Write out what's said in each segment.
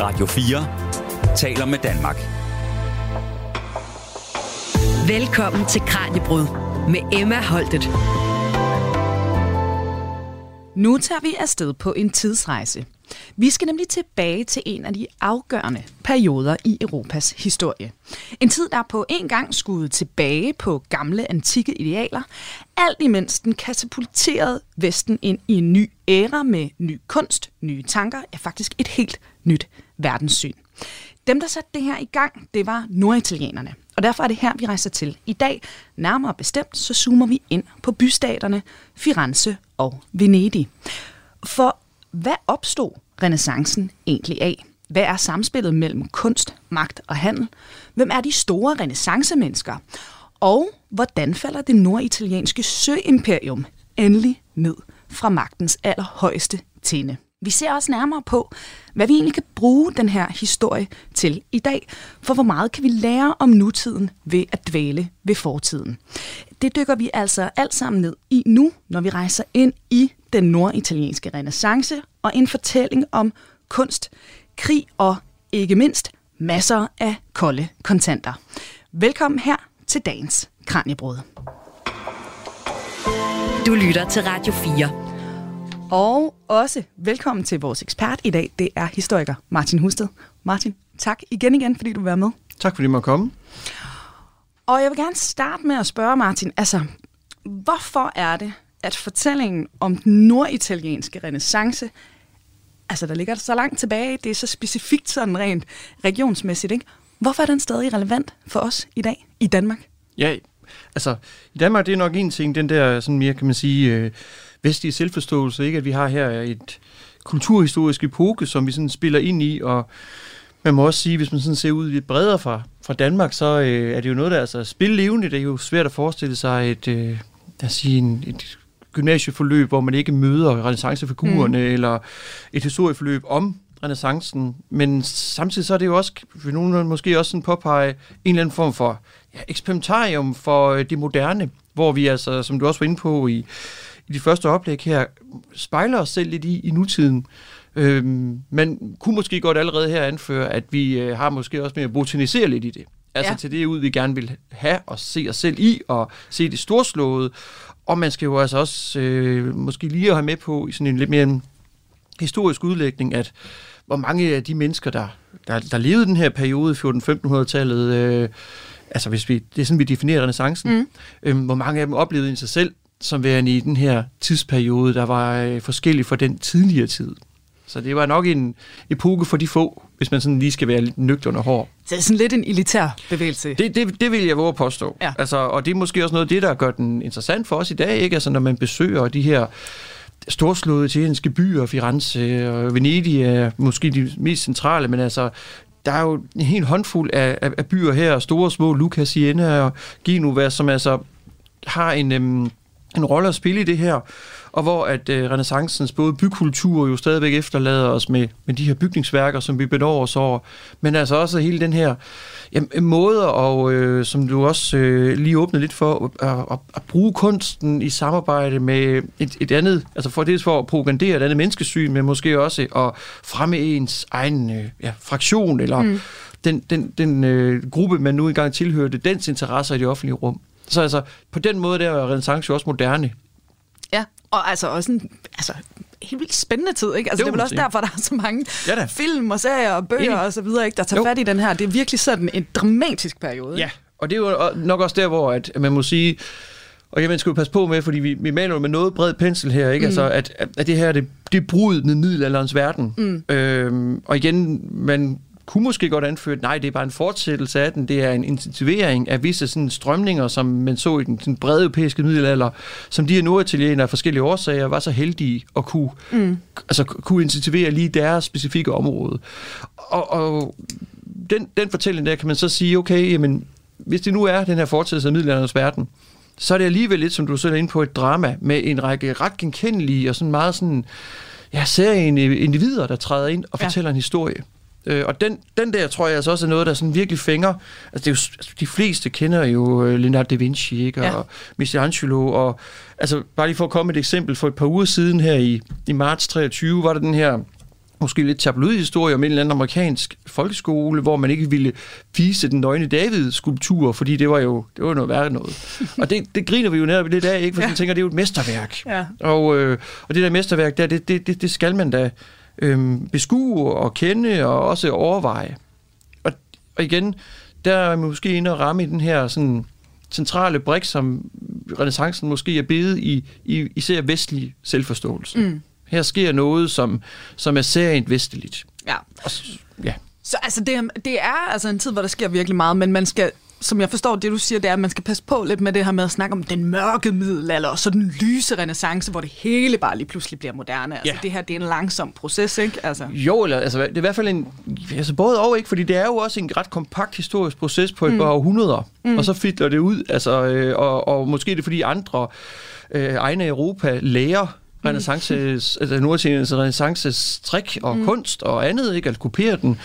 Radio 4 taler med Danmark. Velkommen til Kranjebrud med Emma Holtet. Nu tager vi afsted på en tidsrejse. Vi skal nemlig tilbage til en af de afgørende perioder i Europas historie. En tid, der på en gang skulle tilbage på gamle, antikke idealer, alt imens den katapulterede Vesten ind i en ny æra med ny kunst, nye tanker, ja faktisk et helt nyt verdenssyn. Dem, der satte det her i gang, det var norditalienerne. Og derfor er det her, vi rejser til i dag. Nærmere bestemt, så zoomer vi ind på bystaterne Firenze og Venedig. For hvad opstod renaissancen egentlig af? Hvad er samspillet mellem kunst, magt og handel? Hvem er de store renaissancemennesker? Og hvordan falder det norditalienske søimperium endelig ned fra magtens allerhøjeste tinde? Vi ser også nærmere på, hvad vi egentlig kan bruge den her historie til i dag, for hvor meget kan vi lære om nutiden ved at dvæle ved fortiden. Det dykker vi altså alt sammen ned i nu, når vi rejser ind i den norditalienske renaissance og en fortælling om kunst, krig og ikke mindst masser af kolde kontanter. Velkommen her til dagens Kranjebrud. Du lytter til Radio 4. Og også velkommen til vores ekspert i dag. Det er historiker Martin Husted. Martin, tak igen igen, fordi du var med. Tak fordi du måtte komme. Og jeg vil gerne starte med at spørge Martin, altså, hvorfor er det, at fortællingen om den norditalienske renaissance, altså der ligger så langt tilbage, det er så specifikt sådan rent regionsmæssigt, ikke? Hvorfor er den stadig relevant for os i dag i Danmark? Ja, altså i Danmark det er nok en ting, den der sådan mere, kan man sige, øh, vestlige selvforståelse, ikke? at vi har her et kulturhistorisk epoke, som vi sådan spiller ind i, og man må også sige, hvis man sådan ser ud lidt bredere fra, fra Danmark, så øh, er det jo noget, der er altså spillevende. Det er jo svært at forestille sig et, øh, lad os sige, en, et gymnasieforløb, hvor man ikke møder renaissancefigurerne, mm. eller et historieforløb om renaissancen, men samtidig så er det jo også, vil nogen måske også sådan påpege, en eller anden form for ja, eksperimentarium for øh, det moderne, hvor vi altså, som du også var inde på i, i de første oplæg her, spejler os selv lidt i, i nutiden. Øhm, man kunne måske godt allerede her anføre, at vi øh, har måske også mere at botanisere lidt i det. Altså ja. til det ud, vi gerne vil have og se os selv i, og se det storslåede. Og man skal jo altså også øh, måske lige have med på i sådan en lidt mere historisk udlægning, at hvor mange af de mennesker, der, der, der levede den her periode, 14-1500-tallet, øh, altså hvis vi, det er sådan, vi definerer renaissancen, mm. øh, hvor mange af dem oplevede i sig selv som værende i den her tidsperiode, der var øh, forskellig fra den tidligere tid. Så det var nok en epoke for de få, hvis man sådan lige skal være lidt nøgtern og hård. Det er sådan lidt en elitær bevægelse. Det, det, det vil jeg våge at påstå. Ja. Altså, og det er måske også noget af det, der gør den interessant for os i dag, ikke? Altså, når man besøger de her storslåede italienske byer, Firenze og Venedig er måske de mest centrale, men altså, der er jo en hel håndfuld af, af, af byer her, store små, Lucca, Siena og Genova, som altså har en, øhm, en rolle at spille i det her og hvor at øh, renaissancens både bykultur jo stadigvæk efterlader os med, med de her bygningsværker, som vi benår os over, men altså også hele den her ja, måde, og øh, som du også øh, lige åbnede lidt for, at, at, at bruge kunsten i samarbejde med et, et andet, altså for det for at propagandere et andet menneskesyn, men måske også at fremme ens egen øh, ja, fraktion, eller mm. den, den, den øh, gruppe, man nu engang tilhørte, dens interesser i det offentlige rum. Så altså, på den måde der er renaissance jo også moderne. Ja, og altså også en altså, helt vildt spændende tid, ikke? Altså, jo, det er vel også derfor, der er så mange ja, film og serier og bøger Enig. og så videre, ikke? der tager jo. fat i den her. Det er virkelig sådan en dramatisk periode. Ja, og det er jo nok også der, hvor at man må sige, og jeg skal jo passe på med, fordi vi, vi maler med noget bred pensel her, ikke? Mm. Altså, at, at det her, det, det er brudet med middelalderens verden. Mm. Øhm, og igen, man kunne måske godt anføre, at nej, det er bare en fortsættelse af den. Det er en intensivering af visse sådan, strømninger, som man så i den sådan, brede europæiske middelalder, som de her norditalienere af forskellige årsager var så heldige at kunne, mm. altså, kunne intensivere lige deres specifikke område. Og, og den, den fortælling der kan man så sige, okay, jamen, hvis det nu er den her fortsættelse af middelalderens verden, så er det alligevel lidt, som du selv er inde på, et drama med en række ret genkendelige og sådan meget sådan, ja, serien individer, der træder ind og ja. fortæller en historie. Øh, og den, den der, tror jeg altså også er noget, der sådan virkelig fænger. Altså, det er jo, altså, de fleste kender jo øh, Leonardo da Vinci, ikke? Og ja. Michelangelo, og altså, bare lige for at komme et eksempel, for et par uger siden her i, i marts 23, var der den her måske lidt tabloidhistorie om en eller anden amerikansk folkeskole, hvor man ikke ville vise den nøgne David-skulptur, fordi det var jo det var noget værre noget. og det, det griner vi jo netop lidt af, ikke? for ja. man tænker, det er jo et mesterværk. Ja. Og, øh, og det der mesterværk, der, det, det, det, det skal man da øh, beskue og kende og også overveje. Og, og igen, der er måske inde og ramme i den her sådan, centrale brik, som renaissancen måske er bedet i, i især vestlig selvforståelse. Mm. Her sker noget, som, som er særligt vesteligt. Ja. Og, ja. Så altså, det, det er altså en tid, hvor der sker virkelig meget, men man skal, som jeg forstår det, du siger, det er, at man skal passe på lidt med det her med at snakke om den mørke middelalder, og så den lyse renaissance, hvor det hele bare lige pludselig bliver moderne. Altså, Ja. det her, det er en langsom proces, ikke? Altså, Jo, eller, altså, det er i hvert fald en... Altså både og, ikke? Fordi det er jo også en ret kompakt historisk proces på et mm. par århundreder. Mm. Og så fitler det ud, altså, øh, og, og måske er det fordi andre øh, egne af Europa lærer renaissances, altså Norditaliens renaissances trick og mm. kunst og andet, ikke? At kopiere den.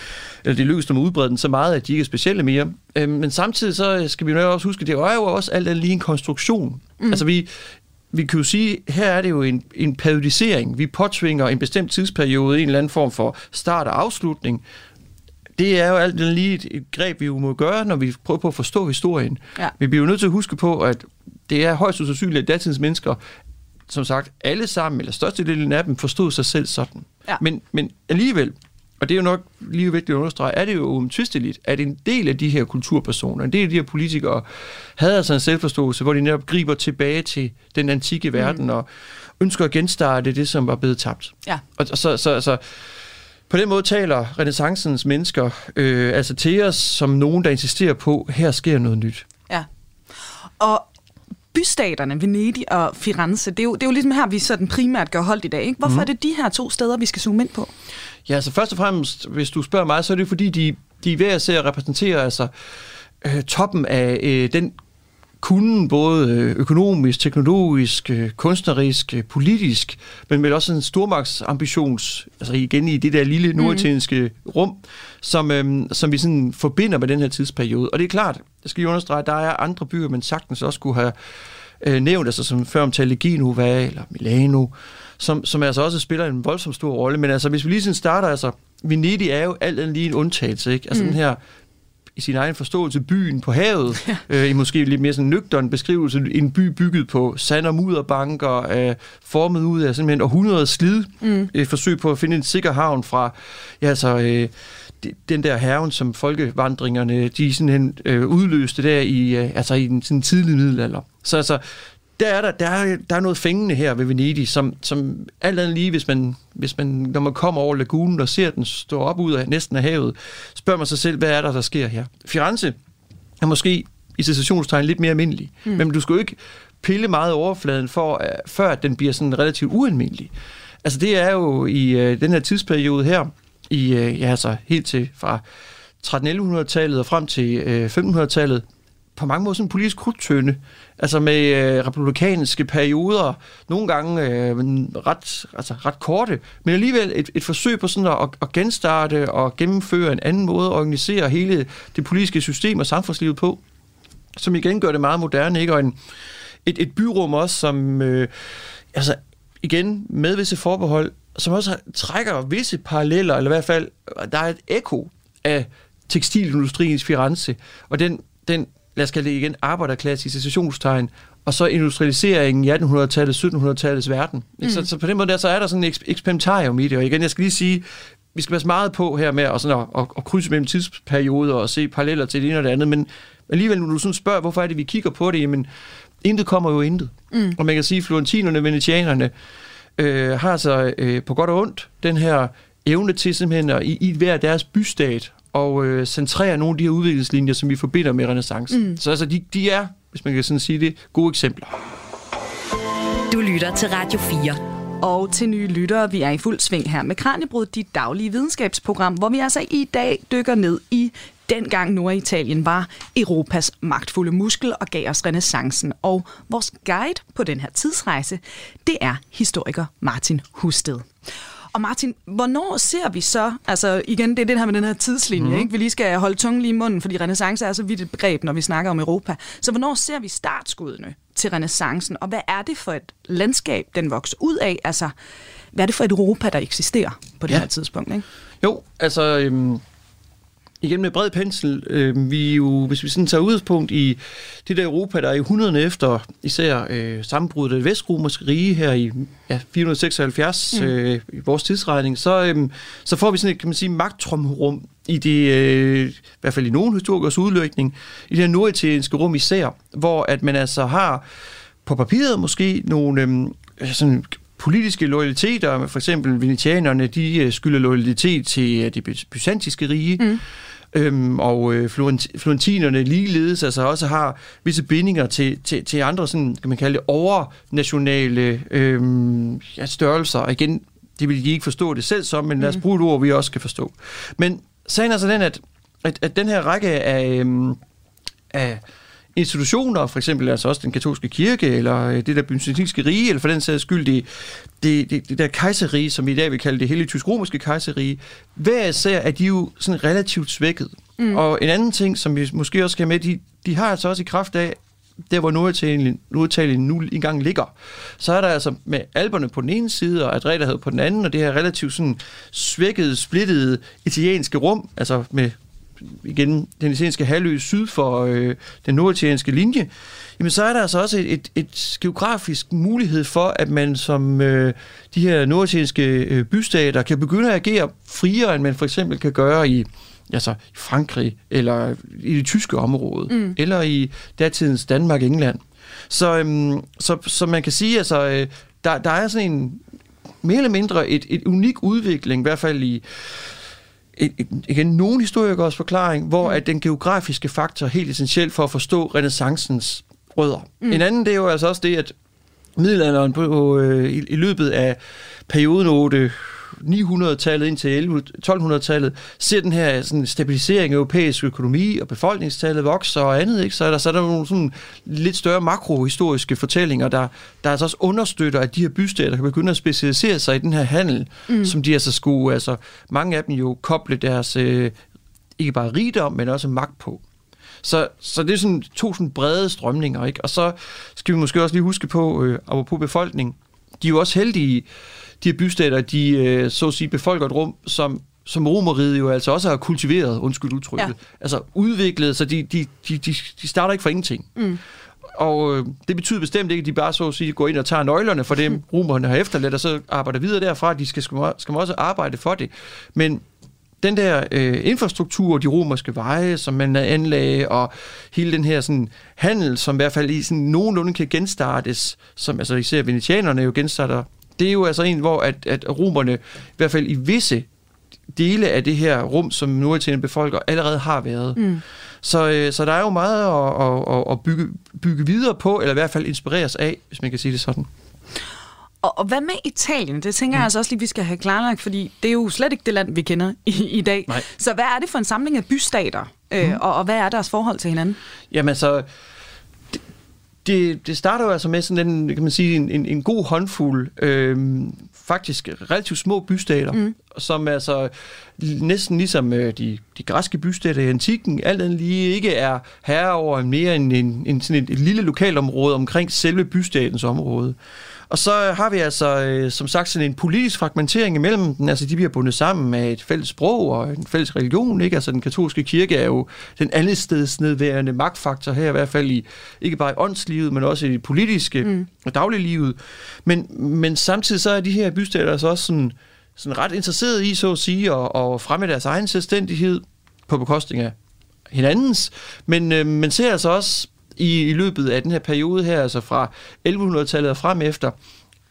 Eller det lykkedes dem at udbrede den så meget, at de ikke er specielle mere. Øh, men samtidig så skal vi jo også huske, det er jo også alt andet lige en konstruktion. Mm. Altså vi, vi kan jo sige, her er det jo en, en periodisering. Vi påtvinger en bestemt tidsperiode, en eller anden form for start og afslutning. Det er jo alt lige et, et greb, vi jo må gøre, når vi prøver på at forstå historien. Ja. Vi bliver jo nødt til at huske på, at det er højst usandsynligt, at datidens mennesker, som sagt, alle sammen, eller størstedelen af dem, forstod sig selv sådan. Ja. Men, men alligevel, og det er jo nok lige vigtigt at understrege, er det jo umtvisteligt, at en del af de her kulturpersoner, en del af de her politikere, havde altså en selvforståelse, hvor de netop griber tilbage til den antikke Mm. verden og ønsker at genstarte det, som var blevet tabt. ja. Og og så, så, så på den måde taler renaissancens mennesker øh, altså til os som nogen, der insisterer på, her sker noget nyt. Ja. Og bystaterne, Venedig og Firenze, det er, jo, det er jo ligesom her, vi sådan primært gør holdt i dag. Ikke? Hvorfor mm. er det de her to steder, vi skal zoome ind på? Ja, altså først og fremmest, hvis du spørger mig, så er det fordi, de, de er ved at se at repræsentere altså, øh, toppen af øh, den kunden, både øh, økonomisk, teknologisk, øh, kunstnerisk, øh, politisk, men vel også en stormagtsambitions, altså igen i det der lille norditalienske rum, som, som vi sådan forbinder med den her tidsperiode. Og det er klart, jeg skal lige understrege, at der er andre byer, man sagtens også kunne have øh, nævnt, altså som før omtalte Genova eller Milano, som, som altså også spiller en voldsom stor rolle. Men altså, hvis vi lige sådan starter, altså, Venedig er jo alt andet lige en undtagelse, ikke? Altså mm. den her i sin egen forståelse byen på havet, ja. øh, i måske lidt mere sådan nøgtern beskrivelse, en by bygget på sand- og mudderbanker, øh, formet ud af simpelthen århundredets slid, mm. et forsøg på at finde en sikker havn fra, ja altså, øh, de- den der haven, som folkevandringerne, de simpelthen øh, udløste der i, øh, altså i den sådan tidlige middelalder. Så altså, der er, der, der, er, der er noget fængende her ved Venedig, som, som alt andet lige, hvis man, hvis man, når man kommer over lagunen og ser den stå op ud af næsten af havet, spørger man sig selv, hvad er der, der sker her? Firenze er måske i citationstegn lidt mere almindelig, mm. men du skal jo ikke pille meget overfladen, for, uh, før at den bliver sådan relativt ualmindelig. Altså det er jo i uh, den her tidsperiode her, i, uh, ja, altså helt til fra 1300-tallet og frem til uh, 1500-tallet, på mange måder sådan en politisk krudtønde, altså med øh, republikanske perioder, nogle gange øh, ret, altså ret korte, men alligevel et, et forsøg på sådan at, at genstarte og gennemføre en anden måde at organisere hele det politiske system og samfundslivet på, som igen gør det meget moderne, ikke? Og en, et, et byrum også, som øh, altså igen med visse forbehold, som også trækker visse paralleller, eller i hvert fald, der er et ekko af tekstilindustriens Firenze, og den, den lad os kalde det igen, arbejderklasse i citationstegn, og så industrialiseringen i 1800-tallet, 1700-tallets verden. Mm. Så, så på den måde der, så er der sådan et eks- eksperimentarium i det, og igen, jeg skal lige sige, vi skal passe meget på her med at, sådan at, at, at krydse mellem tidsperioder og se paralleller til det ene og det andet, men alligevel, når du sådan spørger, hvorfor er det, vi kigger på det, jamen, intet kommer jo intet. Mm. Og man kan sige, at florentinerne, venetianerne, øh, har så øh, på godt og ondt den her evne til simpelthen at i, i hver deres bystat og øh, centrere nogle af de her udviklingslinjer, som vi forbinder med renaissancen. Mm. Så altså, de, de er, hvis man kan sådan sige det, gode eksempler. Du lytter til Radio 4. Og til nye lyttere, vi er i fuld sving her med Kranjebrud, dit daglige videnskabsprogram, hvor vi altså i dag dykker ned i dengang Norditalien var Europas magtfulde muskel og gav os renaissancen. Og vores guide på den her tidsrejse, det er historiker Martin Husted. Og Martin, hvornår ser vi så, altså igen, det er det her med den her tidslinje, mm. ikke? vi lige skal holde tungen lige i munden, fordi renaissance er så vidt et begreb, når vi snakker om Europa. Så hvornår ser vi startskuddene til renaissancen, og hvad er det for et landskab, den vokser ud af? Altså, hvad er det for et Europa, der eksisterer på det Ja. her tidspunkt? Ikke? Jo, altså øhm, igen med bred pensel, øhm, vi jo, hvis vi sådan tager udgangspunkt i det der Europa, der er i hundrederne efter især øh, sammenbruddet af vestromerske rige her i ja, 476 mm. øh, i vores tidsregning, så, øhm, så får vi sådan et, kan man sige, magttrumrum i det, øh, i hvert fald i nogle historikers udlægning, i det her norditalienske rum især, hvor at man altså har på papiret måske nogle øhm, sådan politiske loyaliteter, for eksempel venetianerne, de øh, skylder loyalitet til øh, det by- byzantiske rige, mm. Øhm, og øh, florent- florentinerne ligeledes altså også har visse bindinger til, til, til andre, sådan, kan man kalde det, overnationale øhm, ja, størrelser. Og igen, det vil de ikke forstå det selv som, men lad os bruge et ord, vi også kan forstå. Men sagen er altså den, at, at, at den her række af, øhm, af institutioner, for eksempel altså også den katolske kirke, eller øh, det der byzantinske rige, eller for den sags skyld det, det, det, det der kejserrige, som vi i dag vil kalde det hellige tysk-romerske kejserrige, hver især er de jo sådan relativt svækket. Mm. Og en anden ting, som vi måske også skal have med, de, de har altså også i kraft af, der hvor Norditalien, Norditalien nu engang ligger, så er der altså med alberne på den ene side, og Adreterhed på den anden, og det her relativt sådan svækkede, splittede italienske rum, altså med igen den italienske halvø syd for øh, den norditalienske linje, jamen så er der altså også et, et, et geografisk mulighed for, at man som øh, de her norditalienske øh, bystater kan begynde at agere friere, end man for eksempel kan gøre i altså i Frankrig, eller i det tyske område, mm. eller i datidens Danmark England. Så, øhm, så, så man kan sige, altså, øh, der, der er sådan en mere eller mindre et, et unik udvikling, i hvert fald i igen nogle historikers forklaring, hvor at den geografiske faktor er helt essentiel for at forstå renaissancens rødder. Mm. En anden det er jo altså også det, at middelalderen på, øh, i, i løbet af perioden 8 900-tallet indtil 11 1200-tallet ser den her sådan, stabilisering af europæisk økonomi, og befolkningstallet vokser og andet, ikke? så er der, så er der nogle sådan, lidt større makrohistoriske fortællinger, der, der altså også understøtter, at de her bystater kan begynde at specialisere sig i den her handel, mm. som de altså skulle, altså mange af dem jo koble deres øh, ikke bare rigdom, men også magt på. Så, så det er sådan to sådan brede strømninger, ikke? Og så skal vi måske også lige huske på, øh, apropos befolkning, de er jo også heldige, de her bystater, de øh, så at sige befolker et rum, som som romeriet jo altså også har kultiveret, undskyld udtrykket, ja. altså udviklet, så de, de, de, de, de starter ikke fra ingenting. Mm. Og øh, det betyder bestemt ikke, at de bare så at sige går ind og tager nøglerne for dem, romerne har efterladt, og så arbejder videre derfra. De skal, skal, også arbejde for det. Men den der øh, infrastruktur, de romerske veje, som man anlagde, og hele den her sådan, handel, som i hvert fald i sådan, nogenlunde kan genstartes, som altså især venetianerne jo genstarter, det er jo altså en, hvor at, at romerne, i hvert fald i visse dele af det her rum, som Norditalien befolker, allerede har været. Mm. Så, øh, så der er jo meget at, at, at, bygge, bygge videre på, eller i hvert fald inspireres af, hvis man kan sige det sådan. Og, og hvad med Italien? Det tænker mm. jeg altså også lige, vi skal have klarlagt, fordi det er jo slet ikke det land, vi kender i, i dag. Nej. Så hvad er det for en samling af bystater, øh, mm. og, og hvad er deres forhold til hinanden? Jamen så, det, det, det starter jo altså med sådan en, kan man sige, en, en, en god håndfuld, øh, faktisk relativt små bystater, mm. som altså næsten ligesom øh, de, de græske bystater i antikken, alt andet lige ikke er herre over mere end en, en, sådan et, et lille lokalområde omkring selve bystatens område. Og så har vi altså, øh, som sagt, sådan en politisk fragmentering imellem den. Altså, de bliver bundet sammen med et fælles sprog og en fælles religion, ikke? Altså, den katolske kirke er jo den andetstedsnedværende magtfaktor her, i hvert fald i, ikke bare i åndslivet, men også i det politiske mm. og dagliglivet. Men, men samtidig så er de her bystater altså også sådan, sådan ret interesseret i, så at sige, at, at fremme deres egen selvstændighed på bekostning af hinandens, men øh, man ser altså også i, i løbet af den her periode her, altså fra 1100-tallet og frem efter,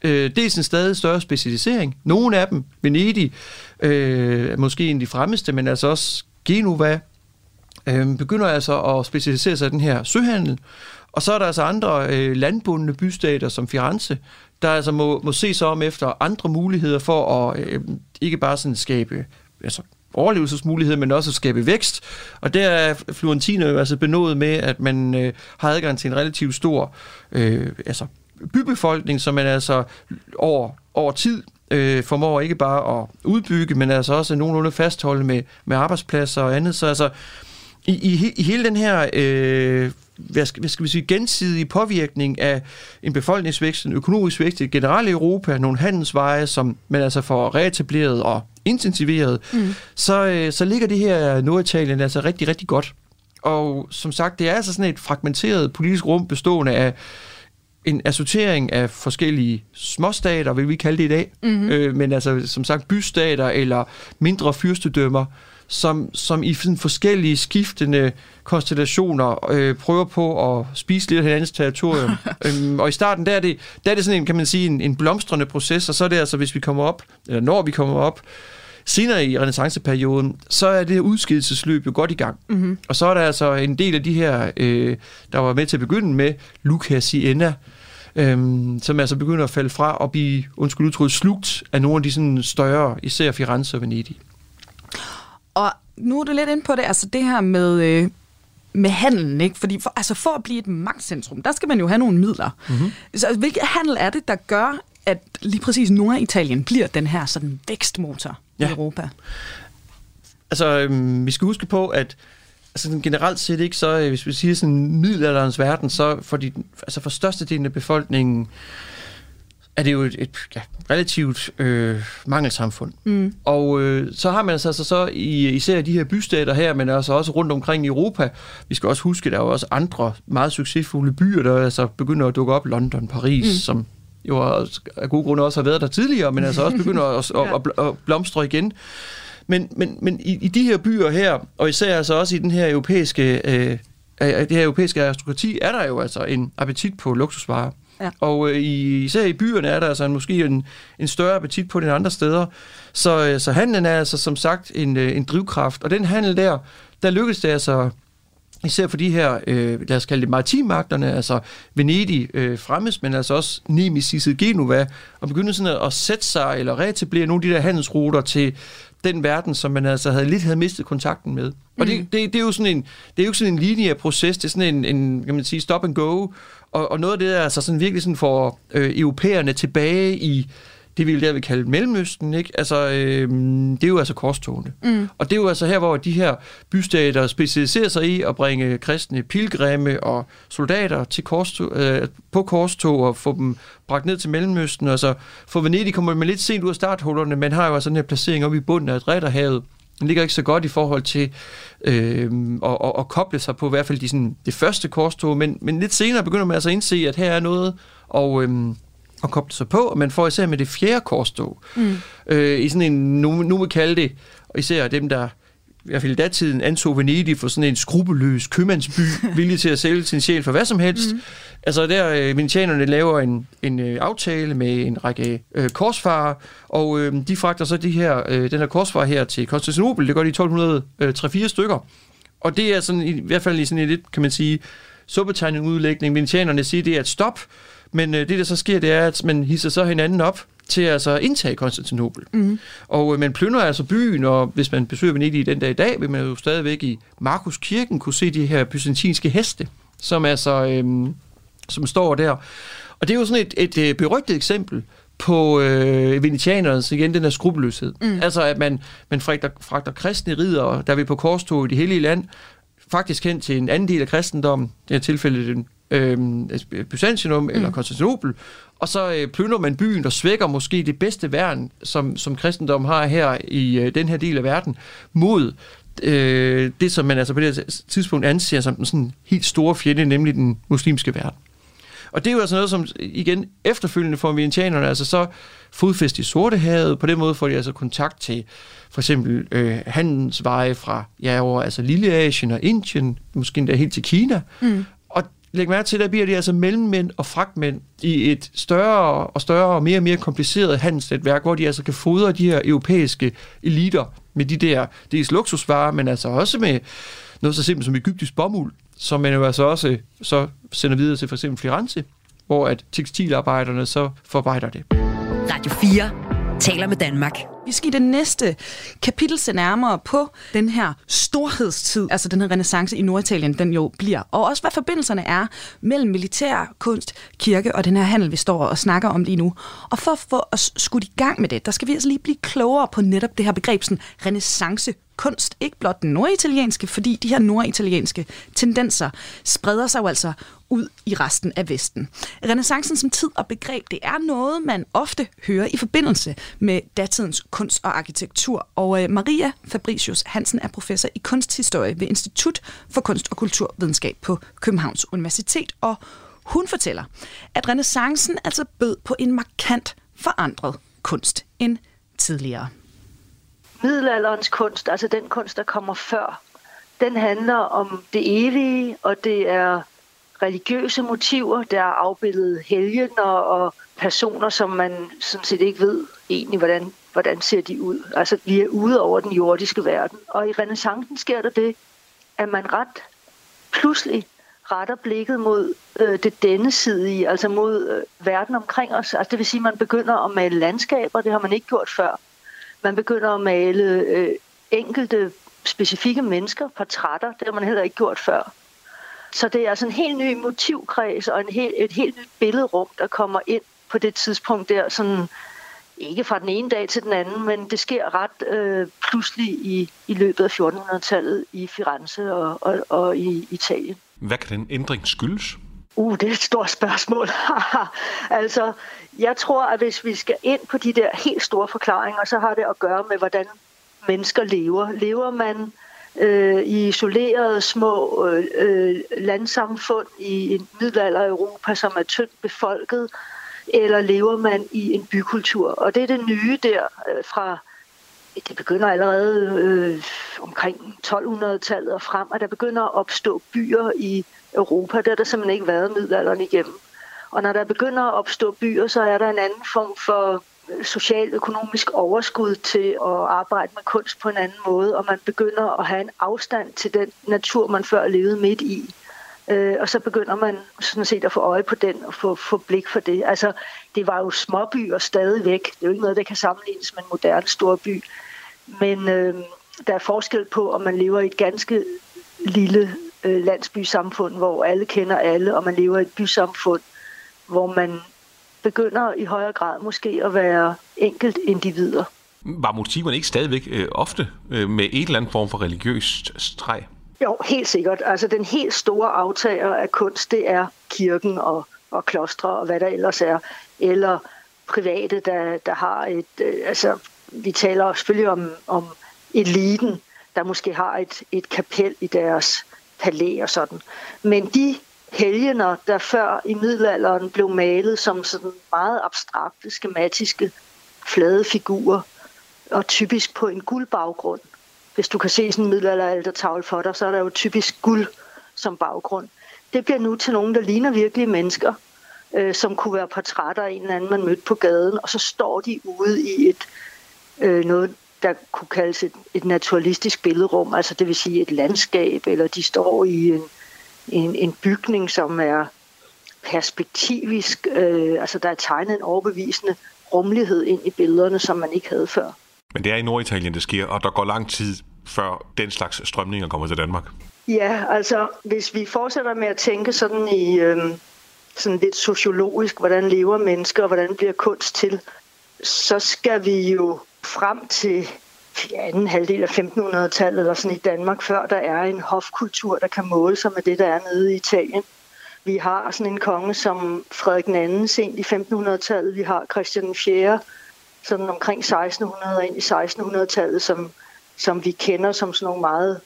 øh, dels en stadig større specialisering. Nogle af dem, Venedig, øh, måske en af de fremmeste, men altså også Genova, øh, begynder altså at specialisere sig i den her søhandel. Og så er der altså andre øh, landbundne bystater som Firenze, der altså må, må se sig om efter andre muligheder for at øh, ikke bare sådan skabe altså, overlevelsesmulighed, men også at skabe vækst. Og der er Florentino jo altså benået med, at man øh, har adgang til en relativt stor øh, altså, bybefolkning, som man altså over, over tid øh, formår ikke bare at udbygge, men altså også nogenlunde fastholde med, med arbejdspladser og andet. Så altså, i, i, i hele den her øh, hvad skal, hvad skal vi sige, gensidig påvirkning af en befolkningsvækst, en økonomisk vækst i generelt Europa, nogle handelsveje, som man altså får reetableret og intensiveret, mm. så, øh, så ligger det her Norditalien altså rigtig, rigtig godt. Og som sagt, det er altså sådan et fragmenteret politisk rum bestående af en assortering af forskellige småstater, vil vi kalde det i dag, mm-hmm. øh, men altså som sagt bystater eller mindre fyrstedømmer, som, som i sådan forskellige skiftende konstellationer øh, prøver på at spise lidt af hinandens territorium. øhm, og i starten, der er, det, der er det sådan en, kan man sige, en, en blomstrende proces, og så er det altså, hvis vi kommer op, eller når vi kommer op, senere i renaissanceperioden, så er det udskidelsesløb jo godt i gang. Mm-hmm. Og så er der altså en del af de her, øh, der var med til at begynde med, Luca Siena, øhm, som altså begynder at falde fra og blive, undskyld udtryk, slugt af nogle af de sådan større, især Firenze og Venedig. Og nu er du lidt ind på det, altså det her med, øh, med handelen, ikke? Fordi for, altså for at blive et magtcentrum, der skal man jo have nogle midler. Mm-hmm. Så altså, hvilket handel er det, der gør, at lige præcis Norditalien bliver den her sådan vækstmotor ja. i Europa? Altså, øhm, vi skal huske på, at altså, generelt set ikke, så øh, hvis vi siger sådan middelalderens verden, så for, de, altså for størstedelen af befolkningen, er det jo et, et ja, relativt øh, mangelsamfund. Mm. Og øh, så har man altså, altså så i, især de her bystater her, men altså også rundt omkring i Europa. Vi skal også huske, der er jo også andre meget succesfulde byer, der altså begynder at dukke op. London, Paris, mm. som jo af gode grunde også har været der tidligere, men altså også begynder at, at, at, at blomstre igen. Men, men, men i, i de her byer her, og især altså også i den her europæiske, øh, det her europæiske aristokrati, er der jo altså en appetit på luksusvarer. Ja. Og øh, især i byerne er der altså en, måske en, en større appetit på det end andre steder. Så, øh, så handlen er altså som sagt en, øh, en drivkraft. Og den handel der, der lykkedes det altså især for de her, øh, lad os kalde det maritimagterne, altså Venedig øh, fremmes, men altså også Nemesis og Genova, og begyndte sådan at, at sætte sig eller reetablere nogle af de der handelsruter til den verden, som man altså havde lidt havde mistet kontakten med. Og det, mm. det, det, er jo sådan en, det er jo sådan en lineær proces, det er sådan en, en kan man sige, stop and go, og, og noget af det er altså sådan virkelig sådan for øh, europæerne tilbage i det vi der vil kalde Mellemøsten, ikke? Altså, øh, det er jo altså korstogene. Mm. Og det er jo altså her, hvor de her bystater specialiserer sig i at bringe kristne pilgrimme og soldater til korstog, øh, på korstog og få dem bragt ned til Mellemøsten. Og så for Venedig kommer man lidt sent ud af starthullerne, men har jo altså den her placering oppe i bunden af Adretterhavet. Den ligger ikke så godt i forhold til øh, at, at, at koble sig på i hvert fald de, sådan, det første korstog, men, men lidt senere begynder man altså at indse, at her er noget, og... Øh, og koble sig på, og man får især med det fjerde korstog, mm. øh, i sådan en, nu, nu vil kalde det, og især dem, der i hvert fald i datiden anså Venedig for sådan en skrupelløs købmandsby, villig til at sælge sin sjæl for hvad som helst. Mm. Altså der, øh, venetianerne laver en, en øh, aftale med en række øh, korsfarer, og øh, de fragter så de her, øh, den her korsfarer her til Konstantinopel, det gør de 1203 stykker. Og det er sådan, i, i hvert fald i sådan en lidt, kan man sige, suppetegning udlægning. Venetianerne siger, det er et stop, men øh, det, der så sker, det er, at man hisser så hinanden op til altså indtage Konstantinopel. Mm. Og øh, man plyndrer altså byen, og hvis man besøger Venedig den dag i dag, vil man jo stadigvæk i Markus Kirken kunne se de her byzantinske heste, som altså øh, som står der. Og det er jo sådan et, et, et øh, berygtet eksempel på øh, venetianernes, igen, den her skrupelløshed. Mm. Altså, at man, man fragter, fragter kristne ridere, der vil på korstog i det hellige land, faktisk hen til en anden del af kristendommen, det er tilfældet den øh, Byzantium mm. eller Konstantinopel, og så øh, plynder man byen og svækker måske det bedste værn, som, som kristendommen har her i øh, den her del af verden, mod øh, det, som man altså på det tidspunkt anser som den sådan helt store fjende, nemlig den muslimske verden. Og det er jo altså noget, som igen efterfølgende får venetianerne altså så fodfæst i Sortehavet. På den måde får de altså kontakt til for eksempel øh, handelsveje fra ja, over altså Lilleasien og Indien, måske endda helt til Kina. Mm. Læg mærke til, der bliver det altså mellemmænd og fragtmænd i et større og større og mere og mere kompliceret handelsnetværk, hvor de altså kan fodre de her europæiske eliter med de der, dels luksusvarer, men altså også med noget så simpelt som egyptisk bomuld, som man jo altså også så sender videre til for eksempel Firenze, hvor at tekstilarbejderne så forarbejder det. Radio 4 taler med Danmark. Vi skal i det næste kapitel se nærmere på den her storhedstid, altså den her renaissance i Norditalien, den jo bliver. Og også hvad forbindelserne er mellem militær, kunst, kirke og den her handel, vi står og snakker om lige nu. Og for at få os skudt i gang med det, der skal vi altså lige blive klogere på netop det her begreb, sådan renaissance kunst, ikke blot den norditalienske, fordi de her norditalienske tendenser spreder sig jo altså ud i resten af Vesten. Renaissancen som tid og begreb, det er noget, man ofte hører i forbindelse med datidens kunst og arkitektur. Og øh, Maria Fabricius Hansen er professor i kunsthistorie ved Institut for Kunst og Kulturvidenskab på Københavns Universitet, og hun fortæller, at renaissancen altså bød på en markant forandret kunst end tidligere middelalderens kunst, altså den kunst, der kommer før, den handler om det evige, og det er religiøse motiver, der er afbildet helgener og personer, som man sådan set ikke ved egentlig, hvordan, hvordan ser de ud. Altså, vi er ude over den jordiske verden. Og i renaissancen sker der det, at man ret pludselig retter blikket mod øh, det denne side, altså mod øh, verden omkring os. Altså, det vil sige, at man begynder at male landskaber, det har man ikke gjort før. Man begynder at male øh, enkelte specifikke mennesker, portrætter, det har man heller ikke gjort før. Så det er altså en helt ny motivkreds og en helt, et helt nyt billedrum, der kommer ind på det tidspunkt der, sådan ikke fra den ene dag til den anden, men det sker ret øh, pludselig i, i løbet af 1400-tallet i Firenze og, og, og i Italien. Hvad kan den ændring skyldes? Uh, det er et stort spørgsmål. altså, jeg tror, at hvis vi skal ind på de der helt store forklaringer, så har det at gøre med, hvordan mennesker lever. Lever man øh, i isolerede små øh, øh landsamfund i en middelalder Europa, som er tyndt befolket, eller lever man i en bykultur? Og det er det nye der øh, fra det begynder allerede øh, omkring 1200-tallet og frem, at der begynder at opstå byer i Europa. Det har der simpelthen ikke været middelalderen igennem. Og når der begynder at opstå byer, så er der en anden form for øh, socialøkonomisk overskud til at arbejde med kunst på en anden måde, og man begynder at have en afstand til den natur, man før levede midt i. Øh, og så begynder man sådan set at få øje på den og få, få blik for det. Altså, det var jo småbyer stadigvæk. Det er jo ikke noget, der kan sammenlignes med en moderne storby. Men øh, der er forskel på, om man lever i et ganske lille øh, landsbysamfund, hvor alle kender alle, og man lever i et bysamfund, hvor man begynder i højere grad måske at være enkelt individer. Var motiverne ikke stadigvæk øh, ofte øh, med et eller andet form for religiøst streg? Jo, helt sikkert. Altså den helt store aftager af kunst, det er kirken og, og klostre og hvad der ellers er. Eller private, der, der har et... Øh, altså, vi taler selvfølgelig om, om eliten, der måske har et, et kapel i deres palæ og sådan. Men de helgener, der før i middelalderen blev malet som sådan meget abstrakte, skematiske, flade figurer, og typisk på en guldbaggrund. Hvis du kan se sådan en middelalderaltertavle for dig, så er der jo typisk guld som baggrund. Det bliver nu til nogen, der ligner virkelige mennesker, øh, som kunne være portrætter af en eller anden, man mødte på gaden, og så står de ude i et øh, noget, der kunne kaldes et, et naturalistisk billedrum, altså det vil sige et landskab, eller de står i en, en, en bygning, som er perspektivisk, øh, altså der er tegnet en overbevisende rummelighed ind i billederne, som man ikke havde før. Men det er i Norditalien, det sker, og der går lang tid før den slags strømninger kommer til Danmark. Ja, altså hvis vi fortsætter med at tænke sådan i øh, sådan lidt sociologisk, hvordan lever mennesker, og hvordan bliver kunst til, så skal vi jo frem til anden halvdel af 1500-tallet eller sådan i Danmark, før der er en hofkultur, der kan måle sig med det, der er nede i Italien. Vi har sådan en konge som Frederik II sent i 1500-tallet. Vi har Christian 4. sådan omkring 1600 og ind i 1600-tallet, som, som vi kender som sådan nogle meget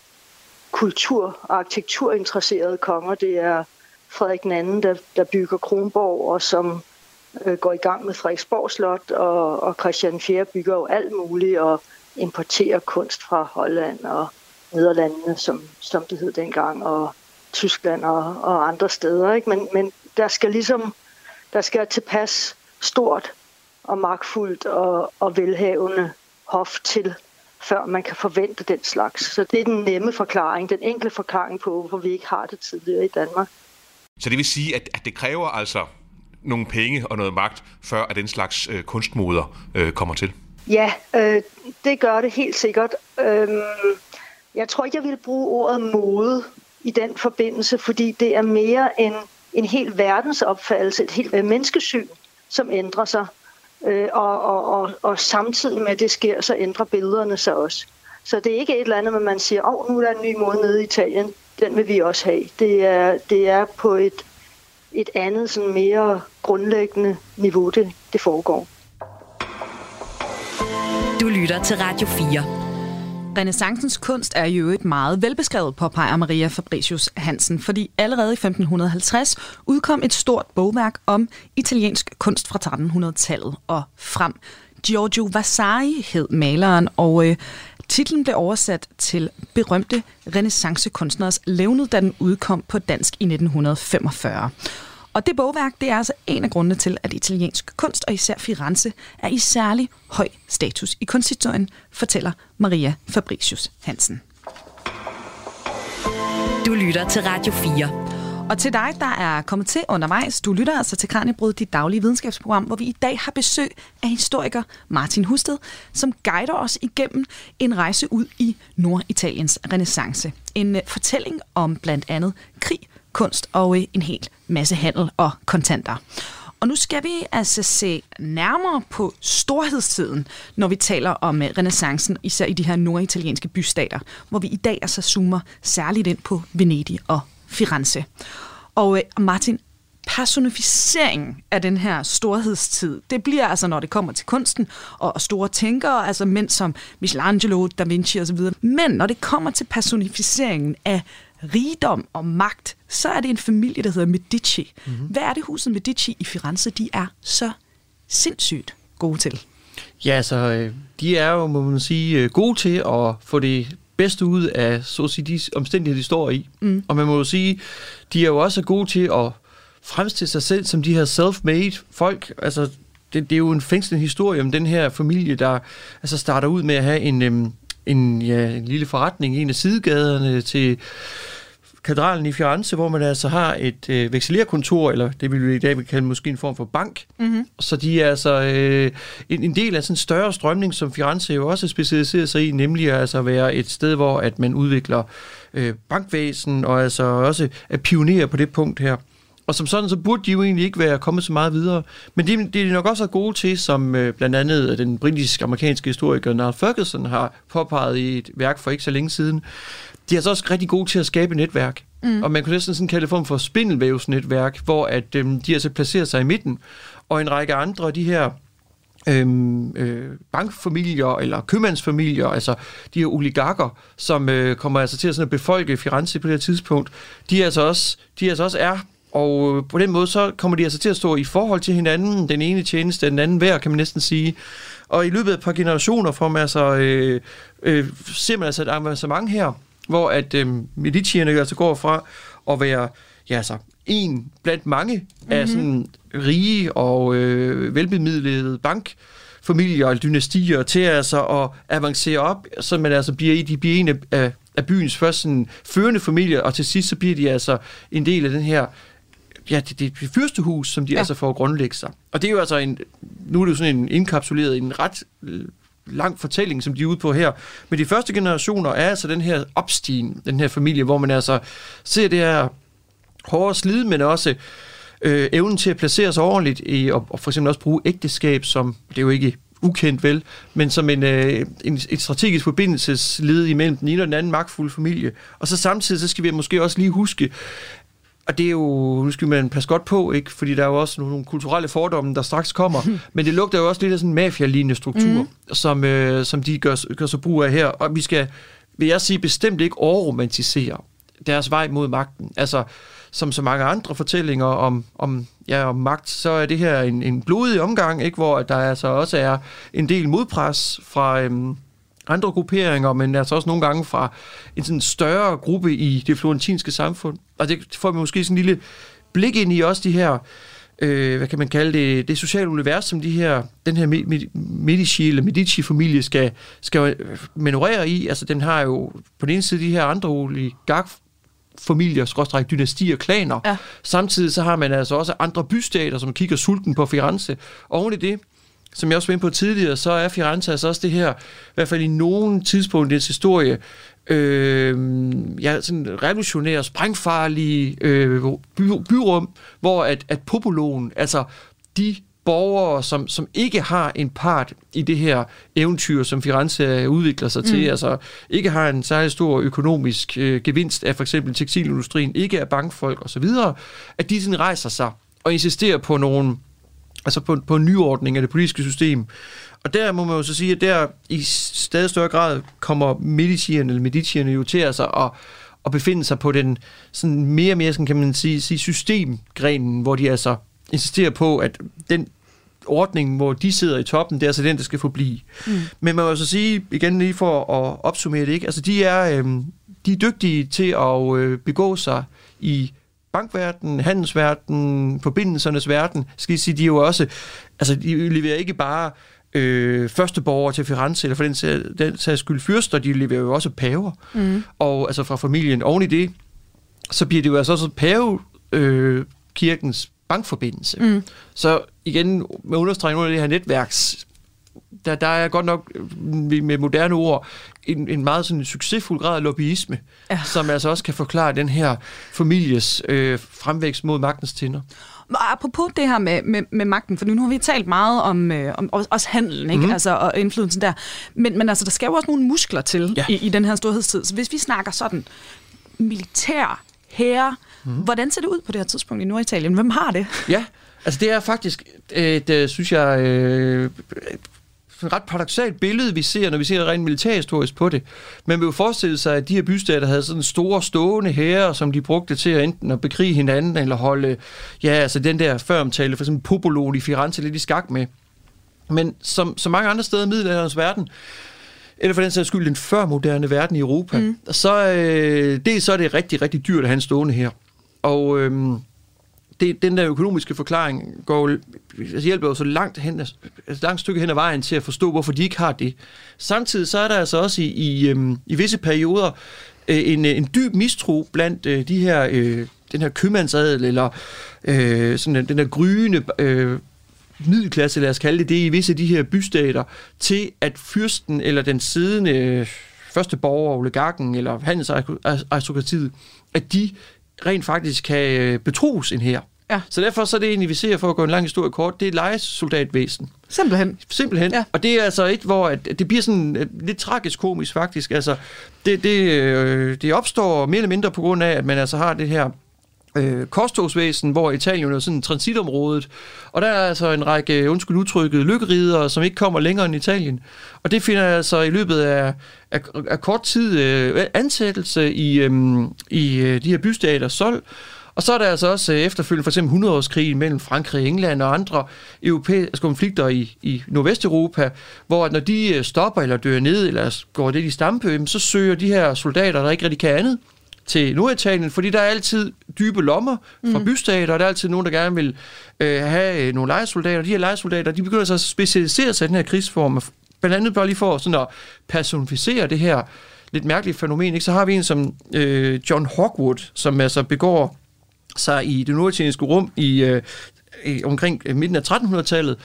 kultur- og arkitekturinteresserede konger. Det er Frederik II, der, der bygger Kronborg, og som øh, går i gang med Frederiksborg Slot, og, og Christian IV bygger jo alt muligt, og importerer kunst fra Holland og Nederlandene, som, som det hed dengang, og Tyskland og, og andre steder. Ikke? Men, men der skal ligesom der skal tilpas stort og magtfuldt og, og velhavende hof til, før man kan forvente den slags. Så det er den nemme forklaring, den enkle forklaring på, hvorfor vi ikke har det tidligere i Danmark. Så det vil sige, at, at det kræver altså nogle penge og noget magt, før at den slags øh, kunstmoder øh, kommer til? Ja, øh, det gør det helt sikkert. Øh, jeg tror ikke, jeg vil bruge ordet mode i den forbindelse, fordi det er mere en, en helt verdensopfattelse, et helt menneskesyn, som ændrer sig. Øh, og, og, og, og samtidig med at det sker, så ændrer billederne sig også. Så det er ikke et eller andet, hvor man siger, åh, oh, nu er der en ny måde nede i Italien, den vil vi også have. Det er, det er på et, et andet, sådan mere grundlæggende niveau, det, det foregår. Du lytter til Radio 4. Renaissancens kunst er jo et meget velbeskrevet, påpeger Maria Fabricius Hansen, fordi allerede i 1550 udkom et stort bogværk om italiensk kunst fra 1300-tallet og frem. Giorgio Vasari hed maleren, og øh, titlen blev oversat til berømte renaissancekunstneres levnet, da den udkom på dansk i 1945. Og det bogværk, det er altså en af grundene til, at italiensk kunst, og især Firenze, er i særlig høj status i kunsthistorien, fortæller Maria Fabricius Hansen. Du lytter til Radio 4. Og til dig, der er kommet til undervejs, du lytter altså til Kranjebrud, dit daglige videnskabsprogram, hvor vi i dag har besøg af historiker Martin Husted, som guider os igennem en rejse ud i Norditaliens renaissance. En øh, fortælling om blandt andet krig, kunst og en hel masse handel og kontanter. Og nu skal vi altså se nærmere på storhedstiden, når vi taler om øh, renaissancen, især i de her norditalienske bystater, hvor vi i dag altså zoomer særligt ind på Venedig og Firenze. Og øh, Martin, personificeringen af den her storhedstid, det bliver altså, når det kommer til kunsten og store tænkere, altså mænd som Michelangelo, Da Vinci osv. Men når det kommer til personificeringen af rigdom og magt, så er det en familie, der hedder Medici. Mm-hmm. Hvad er det huset Medici i Firenze, de er så sindssygt gode til? Ja, altså, øh, de er jo, må man sige, øh, gode til at få det bedste ud af, så at sige, de omstændigheder, de står i. Mm. Og man må jo sige, de er jo også gode til at fremstille sig selv som de her self-made folk. Altså, det, det er jo en fængslende historie om den her familie, der altså starter ud med at have en, øhm, en, ja, en lille forretning i en af sidegaderne til katedralen i Firenze, hvor man altså har et øh, vekselerkontor, eller det vil vi i dag kalde måske en form for bank. Mm-hmm. Så de er altså øh, en, en del af sådan en større strømning, som Firenze jo også specialiserer sig i, nemlig at altså være et sted, hvor at man udvikler øh, bankvæsen, og altså også er pionerer på det punkt her. Og som sådan, så burde de jo egentlig ikke være kommet så meget videre. Men det, det er de nok også gode til, som øh, blandt andet den britisk-amerikanske historiker Niall Ferguson har påpeget i et værk for ikke så længe siden. De er så også rigtig gode til at skabe netværk. Mm. Og man kunne næsten sådan kalde det form for spindelvævsnetværk, hvor at, øhm, de altså placerer sig i midten. Og en række andre af de her øhm, øh, bankfamilier eller købmandsfamilier, altså de her oligarker, som øh, kommer altså til at, sådan at befolke Firenze på det her tidspunkt, de altså også, de altså også er og på den måde, så kommer de altså til at stå i forhold til hinanden, den ene tjeneste, den anden hver, kan man næsten sige. Og i løbet af et par generationer får man altså, øh, øh, ser man altså et avancement her, hvor at øh, Medicierne altså går fra at være ja, altså, en blandt mange mm-hmm. af mhm. sådan rige og øh, velbemidlede bank familier og dynastier til altså at avancere op, så man altså bliver, de bliver en af, af byens første sådan, førende familier, og til sidst så bliver de altså en del af den her ja, det, det, fyrstehus, som de ja. altså får grundlægge sig. Og det er jo altså en, nu er det jo sådan en indkapsuleret en ret øh, lang fortælling, som de er ude på her. Men de første generationer er altså den her opstigen, den her familie, hvor man altså ser det her hårde slid, men også øh, evnen til at placere sig ordentligt i, og, og for eksempel også bruge ægteskab, som det er jo ikke ukendt vel, men som en, øh, en, et strategisk forbindelsesled imellem den ene og den anden magtfulde familie. Og så samtidig, så skal vi måske også lige huske, og det er jo, nu skal man passe godt på, ikke? fordi der er jo også nogle, kulturelle fordomme, der straks kommer, men det lugter jo også lidt af sådan en mafia-lignende struktur, mm. som, øh, som de gør, gør så brug af her. Og vi skal, vil jeg sige, bestemt ikke overromantisere deres vej mod magten. Altså, som så mange andre fortællinger om, om, ja, om magt, så er det her en, en blodig omgang, ikke? hvor der altså også er en del modpres fra... Øhm, andre grupperinger, men altså også nogle gange fra en sådan større gruppe i det florentinske samfund. Og det får vi måske sådan en lille blik ind i også de her, øh, hvad kan man kalde det, det sociale univers, som de her, den her Medici eller Medici-familie skal, skal manøvrere i. Altså den har jo på den ene side de her andre oligark familier, skråstræk dynastier, klaner. Ja. Samtidig så har man altså også andre bystater, som kigger sulten på Firenze. Oven i det, som jeg også var inde på tidligere, så er Firenze altså også det her, i hvert fald i nogen tidspunkt i dets historie, øh, ja, sådan revolutionære, sprængfarlige øh, by, byrum, hvor at, at popologen, altså de borgere, som, som ikke har en part i det her eventyr, som Firenze udvikler sig til, mm. altså ikke har en særlig stor økonomisk øh, gevinst af for eksempel tekstilindustrien, ikke er bankfolk osv., at de sådan rejser sig og insisterer på nogle altså på, på en nyordning af det politiske system. Og der må man jo så sige, at der i stadig større grad kommer Medicierne eller Medicierne jo til altså at, at befinde sig på den sådan mere og mere, sådan kan man sige, sige systemgrenen, hvor de altså insisterer på, at den ordning, hvor de sidder i toppen, det er altså den, der skal forblive. Mm. Men man må så sige, igen lige for at opsummere det, ikke? Altså, de er, øh, de er dygtige til at øh, begå sig i bankverden, handelsverden, forbindelsernes verden, skal jeg sige, de er jo også, altså de leverer ikke bare øh, første borger til Firenze, eller for den, den sags skyld fyrster, de leverer jo også paver. Mm. Og altså fra familien oven i det, så bliver det jo altså også pave øh, kirkens bankforbindelse. Mm. Så igen, med understregning af det her netværks, der, der er godt nok med moderne ord en, en meget sådan succesfuld grad af lobbyisme, ja. som altså også kan forklare den her families øh, fremvækst mod magtens tinder. Apropos det her med, med, med magten, for nu har vi talt meget om, øh, om også handelen ikke? Mm. Altså, og indflydelsen der, men, men altså, der skal jo også nogle muskler til ja. i, i den her storhedstid. Så hvis vi snakker sådan militær, herre, mm. hvordan ser det ud på det her tidspunkt i Norditalien? Hvem har det? Ja, altså det er faktisk, øh, synes jeg, øh, ret paradoxalt billede, vi ser, når vi ser rent militærhistorisk på det. Man vil jo forestille sig, at de her bystater havde sådan store stående hære, som de brugte til at enten at bekrige hinanden, eller holde, ja, altså den der føromtale, for eksempel Popolon i Firenze lidt i skak med. Men som så mange andre steder i middelalderens verden, eller for den sags skyld den førmoderne verden i Europa, mm. så, øh, det, så er det rigtig, rigtig dyrt at have en stående her. Og øh, det, den der økonomiske forklaring går, altså hjælper jo så langt, hen, altså langt stykke hen ad vejen til at forstå, hvorfor de ikke har det. Samtidig så er der altså også i, i, øhm, i visse perioder øh, en, øh, en dyb mistro blandt øh, de her, øh, den her købmandsadel, eller øh, sådan den der gryende øh, middelklasse, lad os kalde det det, i visse af de her bystater, til at fyrsten eller den siddende øh, første borger, oligarken eller handelsaristokratiet, at de rent faktisk kan øh, betros en her. Ja. Så derfor så er det egentlig, vi ser for at gå en lang historie kort, det er lejesoldatvæsen. Simpelthen. Simpelthen. Ja. Og det er altså et, hvor at, det bliver sådan øh, lidt tragisk komisk faktisk. Altså, det, det, øh, det opstår mere eller mindre på grund af, at man altså har det her øh, korstogsvæsen, hvor Italien er sådan transitområdet, og der er altså en række, undskyld udtrykket, lykkeridere, som ikke kommer længere end Italien. Og det finder altså i løbet af, af, af kort tid øh, ansættelse i, øh, i øh, de her bystater solgt, og så er der altså også øh, efterfølgende for eksempel 100-årskrigen mellem Frankrig England og andre europæiske altså konflikter i, i Nordvesteuropa, hvor når de øh, stopper eller dør ned, eller går det i stampe, så søger de her soldater, der ikke rigtig kan andet, til Norditalien, fordi der er altid dybe lommer fra mm. bystater, og der er altid nogen, der gerne vil øh, have øh, nogle lejesoldater. De her lejesoldater, de begynder så at specialisere sig i den her krigsform, blandt andet bare lige for sådan at personificere det her lidt mærkelige fænomen. Ikke? Så har vi en som øh, John Hawkwood, som altså begår sig i det norditalienske rum i, øh, i omkring midten af 1300-tallet,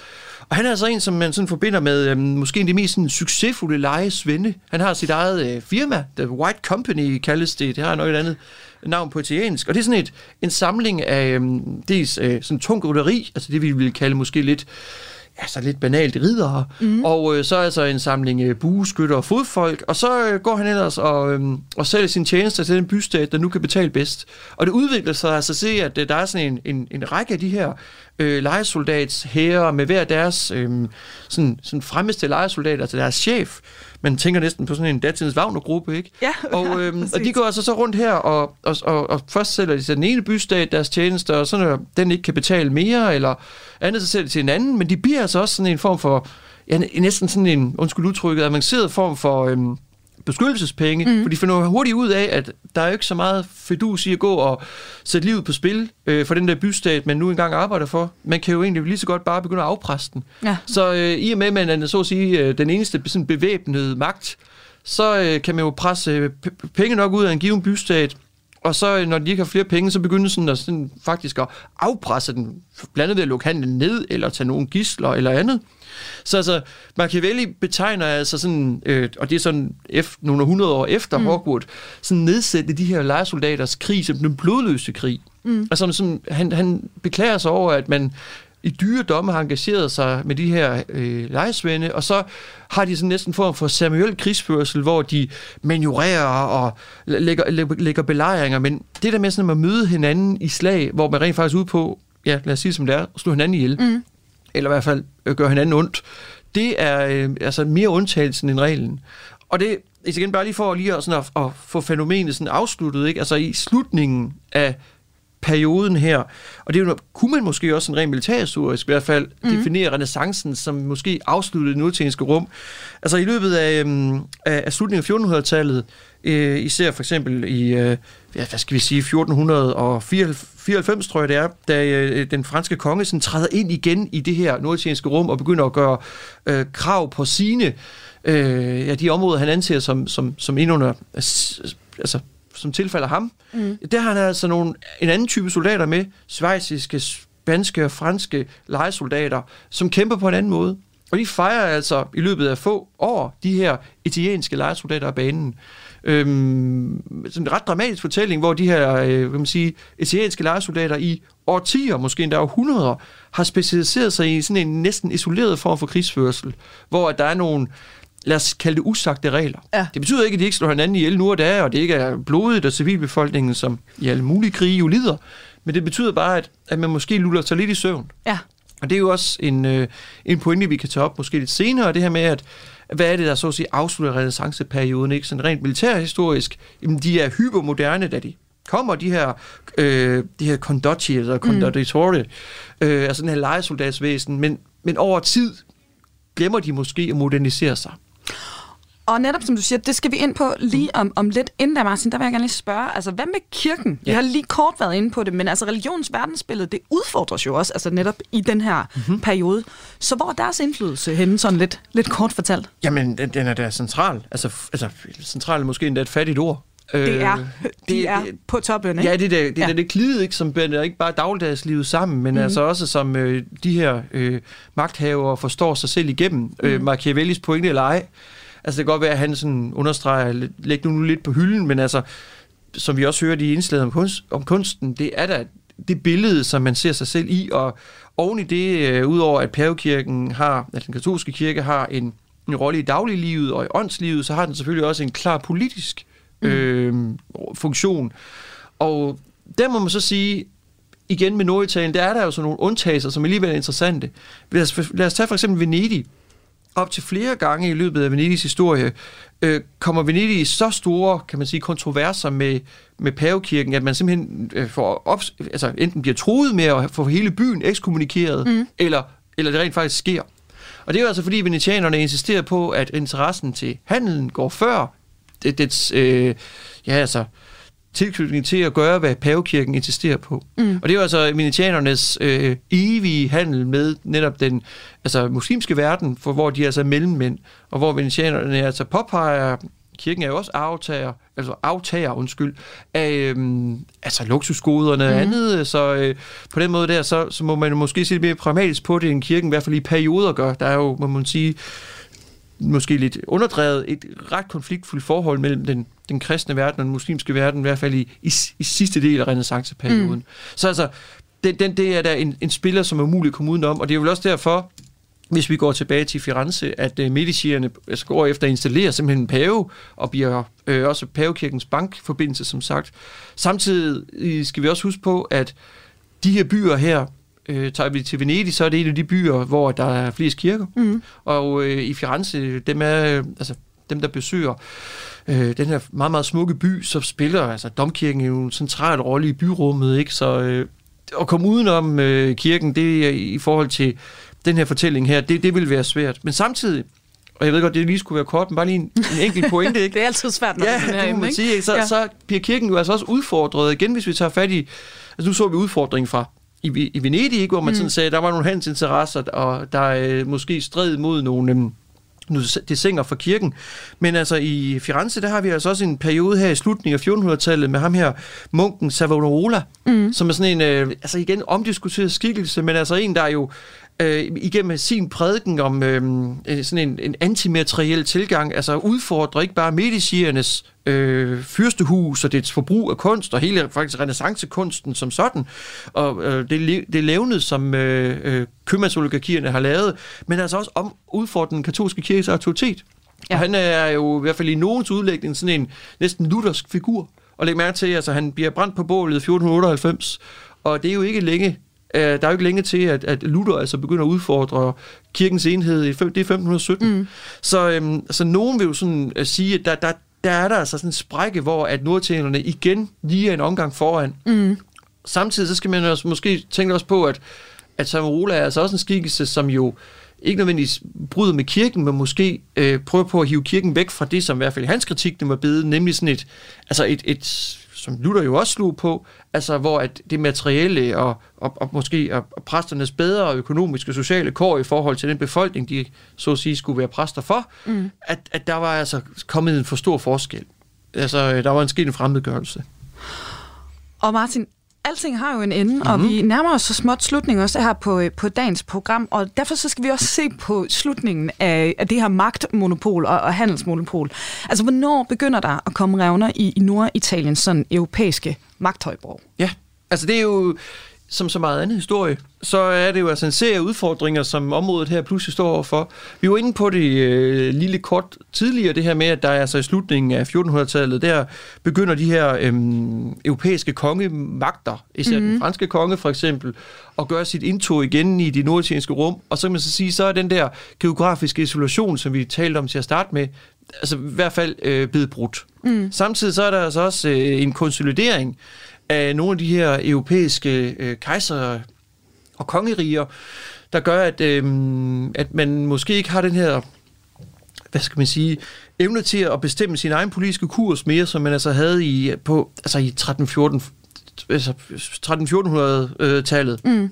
og han er altså en, som man sådan forbinder med øhm, måske en af de mest sådan, succesfulde lejesvende. Han har sit eget øh, firma, The White Company kaldes det. Det har nok et andet navn på italiensk. Og det er sådan et, en samling af øhm, dels øh, sådan tung rytteri, altså det vi vil kalde måske lidt altså lidt banalt ridere, mm. og øh, så altså en samling øh, bueskytter og fodfolk, og så øh, går han ellers og, øh, og sælger sin tjenester til den bystat, der nu kan betale bedst. Og det udvikler sig altså at se, at øh, der er sådan en, en, en række af de her øh, lejesoldats herrer med hver deres øh, sådan, sådan fremmeste lejesoldat, altså deres chef. Man tænker næsten på sådan en datidens Wagner-gruppe, ikke? Ja, og, øh, og de går altså så rundt her, og, og, og, og først sælger de til den ene bystat deres tjenester, og så når den ikke kan betale mere, eller andet, så sælger de til en anden, men de bliver altså også sådan en form for, ja, næsten sådan en, undskyld udtrykket, avanceret form for... Øh, beskyttelsespenge, mm. for de finder hurtigt ud af, at der er ikke så meget fedus i at gå og sætte livet på spil øh, for den der bystat, man nu engang arbejder for. Man kan jo egentlig lige så godt bare begynde at afpresse den. Ja. Så øh, i og med, at man er så at sige øh, den eneste sådan bevæbnede magt, så øh, kan man jo presse øh, penge nok ud af en given bystat, og så øh, når de ikke har flere penge, så begynder sådan at sådan, faktisk at afpresse den, blandt andet ved at lukke handlen ned, eller tage nogle gisler eller andet. Så altså, Machiavelli betegner altså sådan, øh, og det er sådan efter, nogle hundrede år efter mm. Hogwarts, sådan nedsætte de her lejesoldaters krig som den blodløse krig. Mm. Altså sådan, han, han beklager sig over, at man i dyre domme har engageret sig med de her øh, lejesvende, og så har de sådan næsten form for Samuel krigsførsel, hvor de maniorerer og lægger, lægger belejringer, men det der med sådan at møde hinanden i slag, hvor man rent faktisk ud på, ja, lad os sige som det er, slå hinanden ihjel, mm eller i hvert fald øh, gør gøre hinanden ondt, det er øh, altså mere undtagelsen end reglen. Og det, altså igen bare lige for lige at, sådan at, at få fænomenet sådan afsluttet, ikke? altså i slutningen af perioden her. Og det er jo, kunne man måske også en rent militærhistorisk i hvert fald mm. definere renaissancen som måske afsluttede det nutidske rum. Altså i løbet af, øhm, af, slutningen af 1400-tallet, øh, især for eksempel i, øh, ja, hvad skal vi sige, 1494, tror jeg det er, da øh, den franske konge sådan træder ind igen i det her nordtjenske rum og begynder at gøre øh, krav på sine, øh, ja, de områder, han anser som, som, som endnu under, altså som tilfalder ham, mm. der har han altså nogle, en anden type soldater med, svejsiske, spanske og franske legesoldater, som kæmper på en anden måde. Og de fejrer altså i løbet af få år de her italienske legesoldater af banen. Øhm, sådan en ret dramatisk fortælling, hvor de her øh, hvad man sige, italienske legesoldater i årtier, måske endda århundreder, har specialiseret sig i sådan en næsten isoleret form for krigsførsel, hvor der er nogle lad os kalde det usagte regler. Ja. Det betyder ikke, at de ikke slår hinanden ihjel nu og da, og det ikke er blodet og civilbefolkningen, som i alle mulige krige jo lider. Men det betyder bare, at, at man måske luller sig lidt i søvn. Ja. Og det er jo også en, øh, en pointe, vi kan tage op måske lidt senere, det her med, at hvad er det, der så at sige afslutter renaissanceperioden, ikke? Sådan rent militærhistorisk, jamen de er hypermoderne, da de kommer, de her, øh, de her condotti, eller condottitori, mm. øh, altså den her legesoldatsvæsen, men, men over tid glemmer de måske at modernisere sig. Og netop som du siger, det skal vi ind på lige om, om lidt. Inden der, Martin, der vil jeg gerne lige spørge, altså hvad med kirken? Ja. Vi har lige kort været inde på det, men altså religions verdensbillede, det udfordres jo også, altså netop i den her mm-hmm. periode. Så hvor er deres indflydelse henne, sådan lidt, lidt kort fortalt? Jamen, den, den er da central. Altså, altså central er måske endda et fattigt ord. Det er, øh, de det, er på toppen, ikke? Ja, det er det, det, ja. det, klid, ikke, som binder ikke bare dagligdagslivet sammen, men mm. altså også som øh, de her øh, magthavere forstår sig selv igennem. Mm. Øh, Machiavellis pointe eller ej. Altså det kan godt være, at han sådan understreger, læg nu lidt på hylden, men altså, som vi også hører i indslaget om, kunst, om kunsten, det er da det billede, som man ser sig selv i, og oven i det, øh, udover at pavekirken har, at den katolske kirke har en, en rolle i dagliglivet og i åndslivet, så har den selvfølgelig også en klar politisk øh, funktion. Og der må man så sige, igen med Norditalien, der er der jo sådan nogle undtagelser, som alligevel er interessante. Lad os, lad os tage for eksempel Venedig. Op til flere gange i løbet af Venedigs historie øh, kommer Venedig i så store, kan man sige, kontroverser med, med pavekirken, at man simpelthen øh, får op, altså enten bliver truet med at få hele byen ekskommunikeret, mm. eller, eller det rent faktisk sker. Og det er jo altså fordi venetianerne insisterer på, at interessen til handelen går før dets øh, ja, altså, tilknytning til at gøre, hvad pavekirken insisterer på. Mm. Og det er jo altså venetianernes øh, evige handel med netop den altså, muslimske verden, for hvor de er altså mellemmænd, og hvor venetianerne altså påpeger, kirken er jo også aftager, altså aftager, undskyld, af øhm, altså luksusgoderne og mm. andet, så øh, på den måde der, så, så må man måske se lidt mere pragmatisk på det, end kirken i hvert fald i perioder gør. Der er jo, må man sige, måske lidt underdrevet et ret konfliktfuldt forhold mellem den, den kristne verden og den muslimske verden, i hvert fald i, i, i sidste del af renaissanceperioden. Mm. Så altså, den, den, det er der en, en spiller, som er umulig at komme udenom, og det er jo også derfor, hvis vi går tilbage til Firenze, at uh, Medicierne altså, går efter at installere simpelthen en pave, og bliver øh, også pavekirkens bankforbindelse, som sagt. Samtidig skal vi også huske på, at de her byer her, Øh, tager vi til Venedig, så er det en af de byer, hvor der er flest kirker. Mm. Og øh, i Firenze, dem, er, altså, dem der besøger øh, den her meget, meget smukke by, så spiller altså domkirken jo en central rolle i byrummet. Ikke? Så øh, at komme udenom øh, kirken, det er i forhold til den her fortælling her, det, det vil være svært. Men samtidig, og jeg ved godt, det lige skulle være kort, men bare lige en, en enkelt pointe, ikke? det er altid svært, når ja, det, må man sige, ikke? Så, ja. så bliver kirken jo altså også udfordret igen, hvis vi tager fat i, altså nu så vi udfordringen fra i, i Venedig, hvor man mm. sådan sagde, der var nogle handelsinteresser, og der er øh, måske strid mod nogle, øh, nu det sænger for kirken. Men altså i Firenze, der har vi altså også en periode her i slutningen af 1400-tallet med ham her, munken Savonarola, mm. som er sådan en, øh, altså igen, omdiskuteret skikkelse, men altså en, der jo øh, igennem sin prædiken om øh, sådan en, en antimateriel tilgang, altså udfordrer ikke bare mediciernes øh, fyrstehus og dets forbrug af kunst, og hele faktisk renaissancekunsten som sådan, og øh, det, det levnet, som øh, øh, købmandsoligarkierne har lavet, men altså også om udfordrer den katolske kirkes autoritet. Ja. Og han er jo i hvert fald i nogens udlægning sådan en næsten luthersk figur. Og læg mærke til, at altså, han bliver brændt på bålet i 1498, og det er jo ikke længe Øh, der er jo ikke længe til, at, at Luther altså begynder at udfordre kirkens enhed. I, det er 1517. Mm. Så, øhm, så nogen vil jo sådan at sige, at der, der, der er der altså sådan en sprække, hvor at nordtjenerne igen lige er en omgang foran. Mm. Samtidig så skal man også måske tænke også på, at, at Samarola er altså også en skikkelse, som jo ikke nødvendigvis bryder med kirken, men måske øh, prøver på at hive kirken væk fra det, som i hvert fald i hans kritik, den var bedet, nemlig sådan et, altså et, et som Luther jo også slog på, altså hvor at det materielle og, og, og måske og præsternes bedre økonomiske og sociale kår i forhold til den befolkning, de så at sige skulle være præster for, mm. at, at der var altså kommet en for stor forskel. Altså, der var en sket en fremmedgørelse. Og Martin, alting har jo en ende, mm-hmm. og mhm. vi nærmer os så småt slutningen også her på, på dagens program, og derfor så skal vi også se på slutningen af, af det her magtmonopol og, og handelsmonopol. Altså, hvornår begynder der at komme revner i, i Norditaliens sådan europæiske magthøjborg? Ja, altså det er jo som så meget andet historie, så er det jo altså en serie udfordringer, som området her pludselig står overfor. Vi var inde på det øh, lille kort tidligere, det her med, at der er altså i slutningen af 1400-tallet, der begynder de her øh, europæiske kongemagter, især mm-hmm. den mhm. franske konge for eksempel, at gøre sit indtog igen i de norditalienske rum. Og så kan man så sige, så er den der geografiske isolation, som vi talte om til at starte med, altså i hvert fald øh, blevet brudt. Mm. Samtidig så er der altså også øh, en konsolidering af nogle af de her europæiske øh, kejser og kongeriger, der gør, at, øh, at man måske ikke har den her, hvad skal man sige, evne til at bestemme sin egen politiske kurs mere, som man altså havde i, på, altså i 1314 altså 13-1400-tallet. Mm.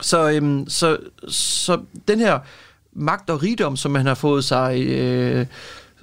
Så, øhm, så, så den her magt og rigdom, som man har fået sig øh,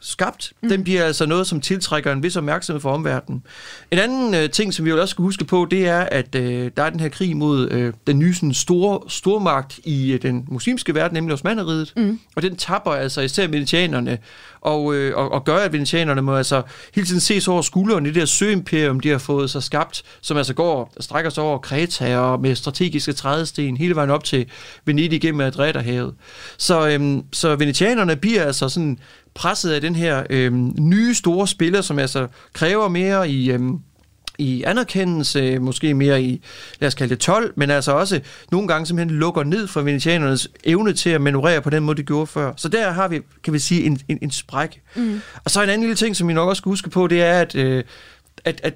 skabt, mm. den bliver altså noget, som tiltrækker en vis opmærksomhed for omverdenen. En anden øh, ting, som vi jo også skal huske på, det er, at øh, der er den her krig mod øh, den nye sådan, store stormagt i øh, den muslimske verden, nemlig Osmaneriet. Mm. Og den tapper altså især venetianerne, og, øh, og, og gør, at venetianerne må altså hele tiden ses over skulderen i det der søimperium, de har fået sig skabt, som altså går, strækker sig over Kreta og med strategiske trædesten hele vejen op til Venedig gennem Adriaterhavet. Så, øhm, så venetianerne bliver altså sådan presset af den her øhm, nye store spiller, som altså kræver mere i... Øhm, i anerkendelse, måske mere i, lad os kalde det 12, men altså også nogle gange simpelthen lukker ned for venetianernes evne til at manøvrere på den måde, de gjorde før. Så der har vi, kan vi sige, en, en, en spræk. Mm. Og så en anden lille ting, som vi nok også skal huske på, det er, at, øh, at, at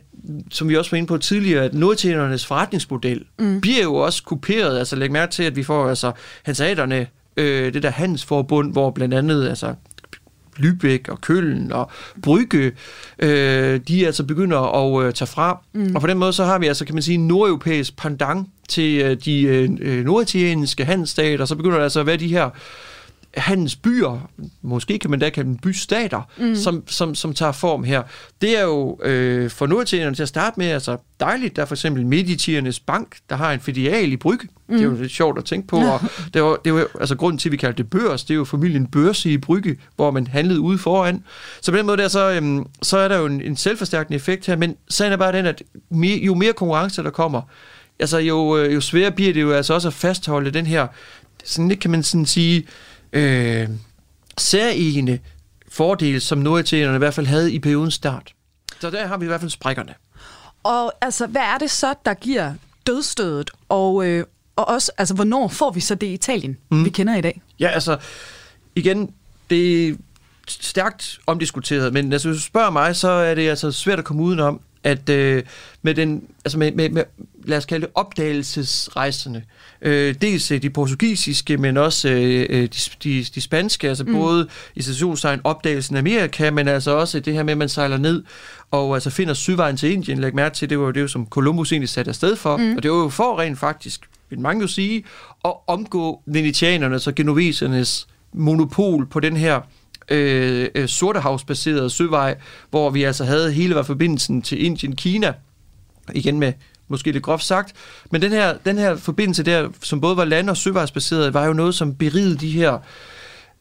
som vi også var inde på tidligere, at nordtjenernes forretningsmodel mm. bliver jo også kuperet. Altså læg mærke til, at vi får altså hanseaterne, øh, det der handelsforbund, hvor blandt andet altså Lübeck og Køln og Brygge, øh, de altså begynder at øh, tage fra. Mm. Og på den måde så har vi altså, kan man sige, en nordeuropæisk pendant til øh, de øh, norditalienske handelsstater, så begynder der altså at være de her handelsbyer, måske kan man da kalde dem bystater, mm. som, som, som tager form her. Det er jo øh, for norditalienerne til at starte med altså dejligt. Der er for eksempel Meditiernes Bank, der har en filial i Brygge. Mm. Det er jo lidt sjovt at tænke på. Og det var, det var, altså grunden til, at vi kalder det børs, det er jo familien Børse i Brygge, hvor man handlede ude foran. Så på den måde der, så, øhm, så er der jo en, en selvforstærkende effekt her, men sagen er bare den, at mere, jo mere konkurrence der kommer, altså jo, øh, jo sværere bliver det jo altså også at fastholde den her, sådan lidt kan man sådan sige, øh, særegende fordel, som norditalienerne i hvert fald havde i periodens start. Så der har vi i hvert fald sprækkerne. Og altså, hvad er det så, der giver dødstødet? Og, øh, og også, altså, hvornår får vi så det i Italien, mm. vi kender i dag? Ja, altså, igen, det er stærkt omdiskuteret, men altså, hvis du spørger mig, så er det altså svært at komme udenom, at øh, med den, altså med, med, med, lad os kalde det opdagelsesrejserne, øh, dels øh, de portugisiske, men også øh, øh, de, de, de spanske, altså mm. både i stationstegn opdagelsen af Amerika, men altså også det her med, at man sejler ned og altså finder sydvejen til Indien, læg mærke til, det var jo det, som Columbus egentlig satte afsted for, mm. og det var jo for rent faktisk, vil mange jo sige, at omgå venetianerne, så genovesernes monopol på den her øh, øh, sortehavsbaseret søvej, hvor vi altså havde hele forbindelsen til Indien, Kina, igen med måske lidt groft sagt, men den her, den her forbindelse der, som både var land- og søvejsbaseret, var jo noget, som berigede de her,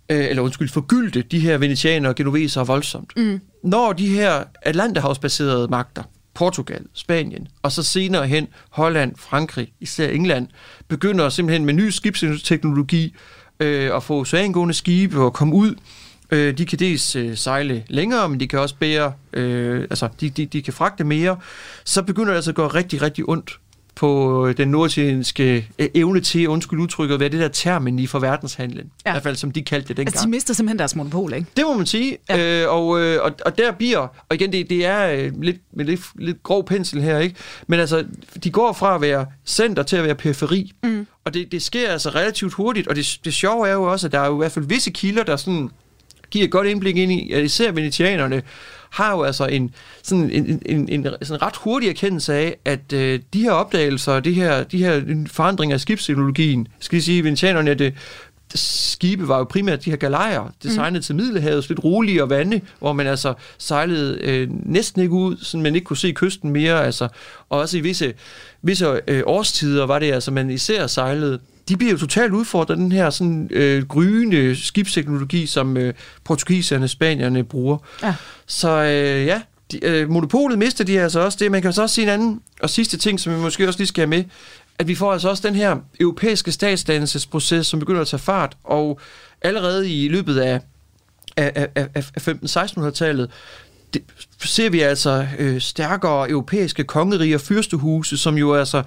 øh, eller undskyld, forgyldte de her venetianere og genoveser voldsomt. Mm. Når de her Atlanterhavsbaserede magter, Portugal, Spanien, og så senere hen Holland, Frankrig, især England, begynder simpelthen med ny skibsteknologi øh, at få oceangående skibe og komme ud. Øh, de kan dels øh, sejle længere, men de kan også bære, øh, altså de, de, de kan fragte mere. Så begynder det altså at gå rigtig, rigtig ondt på den nordiske øh, evne til, undskyld udtrykket, at være det der termen i for verdenshandlen. Ja. I hvert fald, som de kaldte det dengang. Altså, de mister simpelthen deres monopol, ikke? Det må man sige. Ja. Øh, og, øh, og, og der bliver, og igen, det, det er øh, lidt, med lidt, lidt grov pensel her, ikke? Men altså, de går fra at være center til at være periferi. Mm. Og det, det sker altså relativt hurtigt, og det, det sjove er jo også, at der er jo i hvert fald visse kilder, der sådan giver et godt indblik ind i, at især venetianerne har jo altså en, sådan en, en, en, en sådan ret hurtig erkendelse af, at øh, de her opdagelser, de her, de her forandringer af skibsteknologien, skal jeg sige, venetianerne, at det, skibe var jo primært de her galejer, designet mm. til Middelhavet, lidt roligere vande, hvor man altså sejlede øh, næsten ikke ud, så man ikke kunne se kysten mere, altså, og også i visse, visse øh, årstider var det altså, man især sejlede de bliver jo totalt udfordret den her sådan øh, gryende skibsteknologi, som øh, portugiserne, spanierne bruger. Ja. Så øh, ja, de, øh, monopolet mister de altså også det. Man kan så også sige en anden og sidste ting, som vi måske også lige skal have med, at vi får altså også den her europæiske statsdannelsesproces, som begynder at tage fart, og allerede i løbet af, af, af, af 15-1600-tallet, det, ser vi altså øh, stærkere europæiske kongeriger og fyrstehuse, som jo altså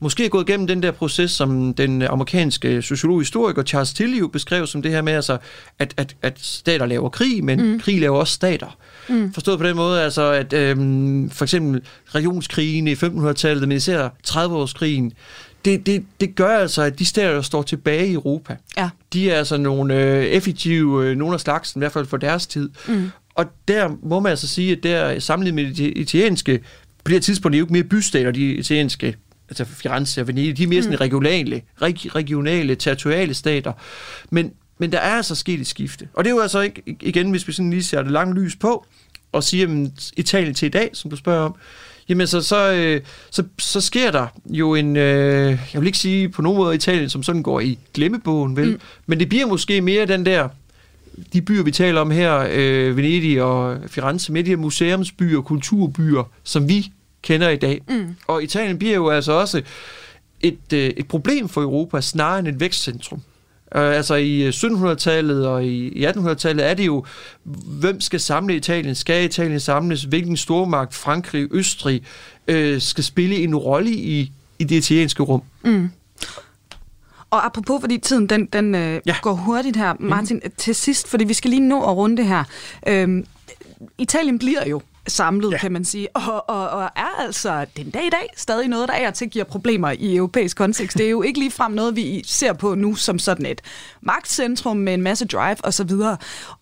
måske er gået igennem den der proces, som den amerikanske sociolog-historiker Charles Tilly beskrev som det her med, altså, at, at, at stater laver krig, men mm. krig laver også stater. Mm. Forstået på den måde, altså, at øhm, for eksempel regionskrigen i 1500-tallet, men især 30-årskrigen, det, det, det gør altså, at de stater, der står tilbage i Europa, ja. de er altså nogle øh, effektive, øh, nogle af slagsen, i hvert fald for deres tid. Mm. Og der må man altså sige, at der sammenlignet med de italienske, bliver tidspunkt jo ikke mere bystater, de italienske altså Firenze og Venedig, de er mere sådan mm. regionale, reg, regionale, territoriale stater. Men, men der er altså sket et skifte. Og det er jo altså ikke, igen, hvis vi sådan lige ser det langt lys på, og siger, at Italien til i dag, som du spørger om, jamen så, så, øh, så, så sker der jo en, øh, jeg vil ikke sige på nogen måde Italien, som sådan går i glemmebogen, vel? Mm. Men det bliver måske mere den der, de byer, vi taler om her, øh, Venedig og Firenze, med de her museumsbyer, kulturbyer, som vi kender i dag. Mm. Og Italien bliver jo altså også et, øh, et problem for Europa, snarere end et vækstcentrum. Uh, altså i 1700-tallet og i, i 1800-tallet er det jo, hvem skal samle Italien? Skal Italien samles? Hvilken stormagt, Frankrig, Østrig, uh, skal spille en rolle i, i det italienske rum? Mm. Og apropos, fordi tiden den, den øh, ja. går hurtigt her, Martin, mm. til sidst, fordi vi skal lige nå at runde det her. Øhm, Italien bliver jo samlet, ja. kan man sige, og, og, og er altså den dag i dag stadig noget, der er til giver problemer i europæisk kontekst. Det er jo ikke ligefrem noget, vi ser på nu som sådan et magtcentrum med en masse drive osv.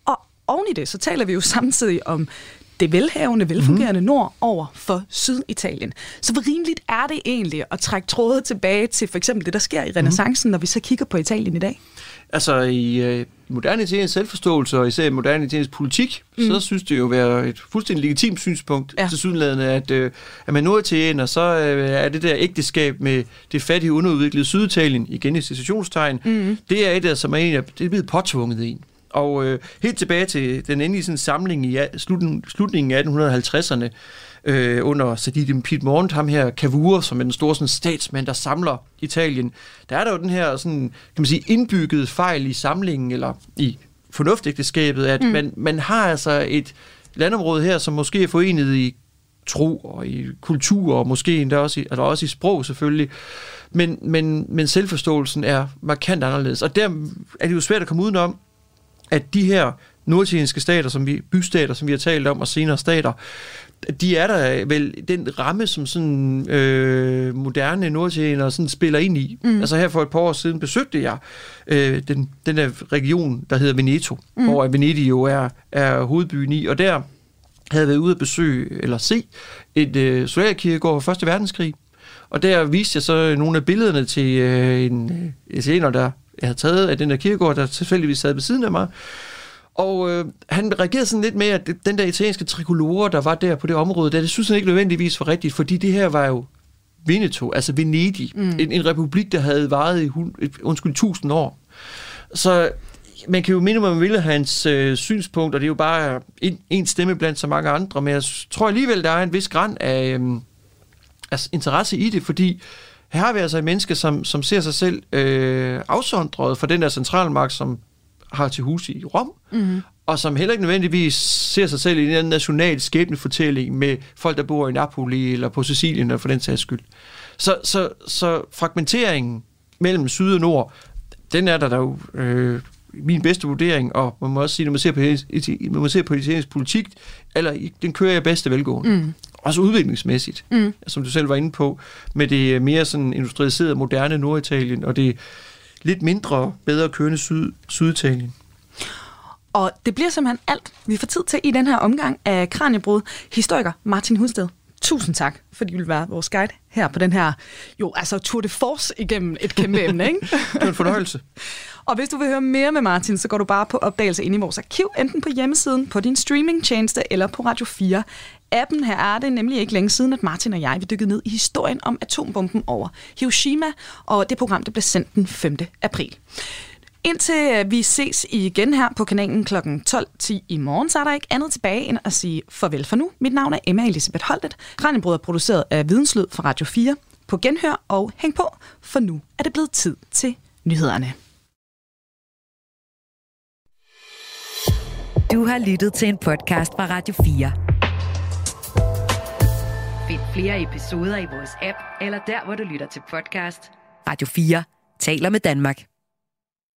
Og oven i det, så taler vi jo samtidig om det velhavende, velfungerende mm. nord over for Syditalien. Så hvor rimeligt er det egentlig at trække trådet tilbage til for eksempel det, der sker i renaissancen, mm. når vi så kigger på Italien i dag? Altså i øh, moderne italiensk selvforståelse, og især i moderne italiensk politik, mm. så synes det jo være et fuldstændig legitimt synspunkt ja. til sydenladende, at, øh, at man norditaliener, så øh, er det der ægteskab med det fattige, underudviklede Syditalien, igen i situationstegn, mm. det er et, der, som er, en, det er blevet påtvunget en. Og øh, helt tilbage til den endelige sådan, samling i slutningen, slutningen af 1850'erne, øh, under Sadi Piedmont, ham her Cavour, som er den store sådan, statsmand, der samler Italien. Der er der jo den her sådan, kan man sige, indbyggede fejl i samlingen, eller i fornuftægteskabet, at mm. man, man har altså et landområde her, som måske er forenet i tro og i kultur, og måske endda også i, altså også i sprog selvfølgelig. Men, men, men selvforståelsen er markant anderledes. Og der er det jo svært at komme udenom, at de her norditalienske stater, som vi, bystater, som vi har talt om, og senere stater, de er der vel den ramme, som sådan øh, moderne norditalienere sådan spiller ind i. Mm. Altså her for et par år siden besøgte jeg øh, den, den der region, der hedder Veneto, mm. hvor Venedig jo er, er hovedbyen i, og der havde jeg været ude at besøge, eller se, et øh, solærkirkegård fra 1. verdenskrig. Og der viste jeg så nogle af billederne til øh, en italiener, der jeg havde taget af den der kirkegård, der tilfældigvis sad ved siden af mig. Og øh, han reagerede sådan lidt med, at den der italienske trikolore, der var der på det område, der, det synes han ikke nødvendigvis var rigtigt, fordi det her var jo Veneto, altså Venedig, mm. en, en republik, der havde varet i undskyld, tusind år. Så man kan jo minde at man ville hans øh, synspunkt, og det er jo bare en, en stemme blandt så mange andre, men jeg tror alligevel, der er en vis græn af, øh, af interesse i det, fordi her har vi altså et menneske, som, som ser sig selv øh, afsondret fra den der centralmagt, som har til hus i Rom, mm-hmm. og som heller ikke nødvendigvis ser sig selv i en national skæbnefortælling med folk, der bor i Napoli eller på Sicilien, eller for den sags skyld. Så, så, så fragmenteringen mellem syd og nord, den er der, der jo øh, min bedste vurdering, og man må også sige, når man ser på, når man ser på italiensk politik, eller den kører jeg bedste velgående. Mm. Også udviklingsmæssigt, mm. som du selv var inde på, med det mere sådan industrialiserede, moderne Norditalien, og det lidt mindre, bedre kørende syd, Syditalien. Og det bliver simpelthen alt, vi får tid til i den her omgang af Kranjebrud. Historiker Martin Hudsted, tusind tak, fordi du vil være vores guide her på den her, jo, altså tour de force igennem et kæmpe emne, ikke? det er en fornøjelse. Og hvis du vil høre mere med Martin, så går du bare på opdagelse ind i vores arkiv, enten på hjemmesiden, på din streamingtjeneste eller på Radio 4. Appen her er det nemlig ikke længe siden, at Martin og jeg vi dykkede ned i historien om atombomben over Hiroshima, og det program det blev sendt den 5. april. Indtil øh, vi ses igen her på kanalen kl. 12.10 i morgen, så er der ikke andet tilbage end at sige farvel for nu. Mit navn er Emma Elisabeth Holtet. Kranjebrød er produceret af Videnslyd fra Radio 4. På genhør og hæng på, for nu er det blevet tid til nyhederne. Du har lyttet til en podcast fra Radio 4. Find flere episoder i vores app, eller der, hvor du lytter til podcast. Radio 4 taler med Danmark.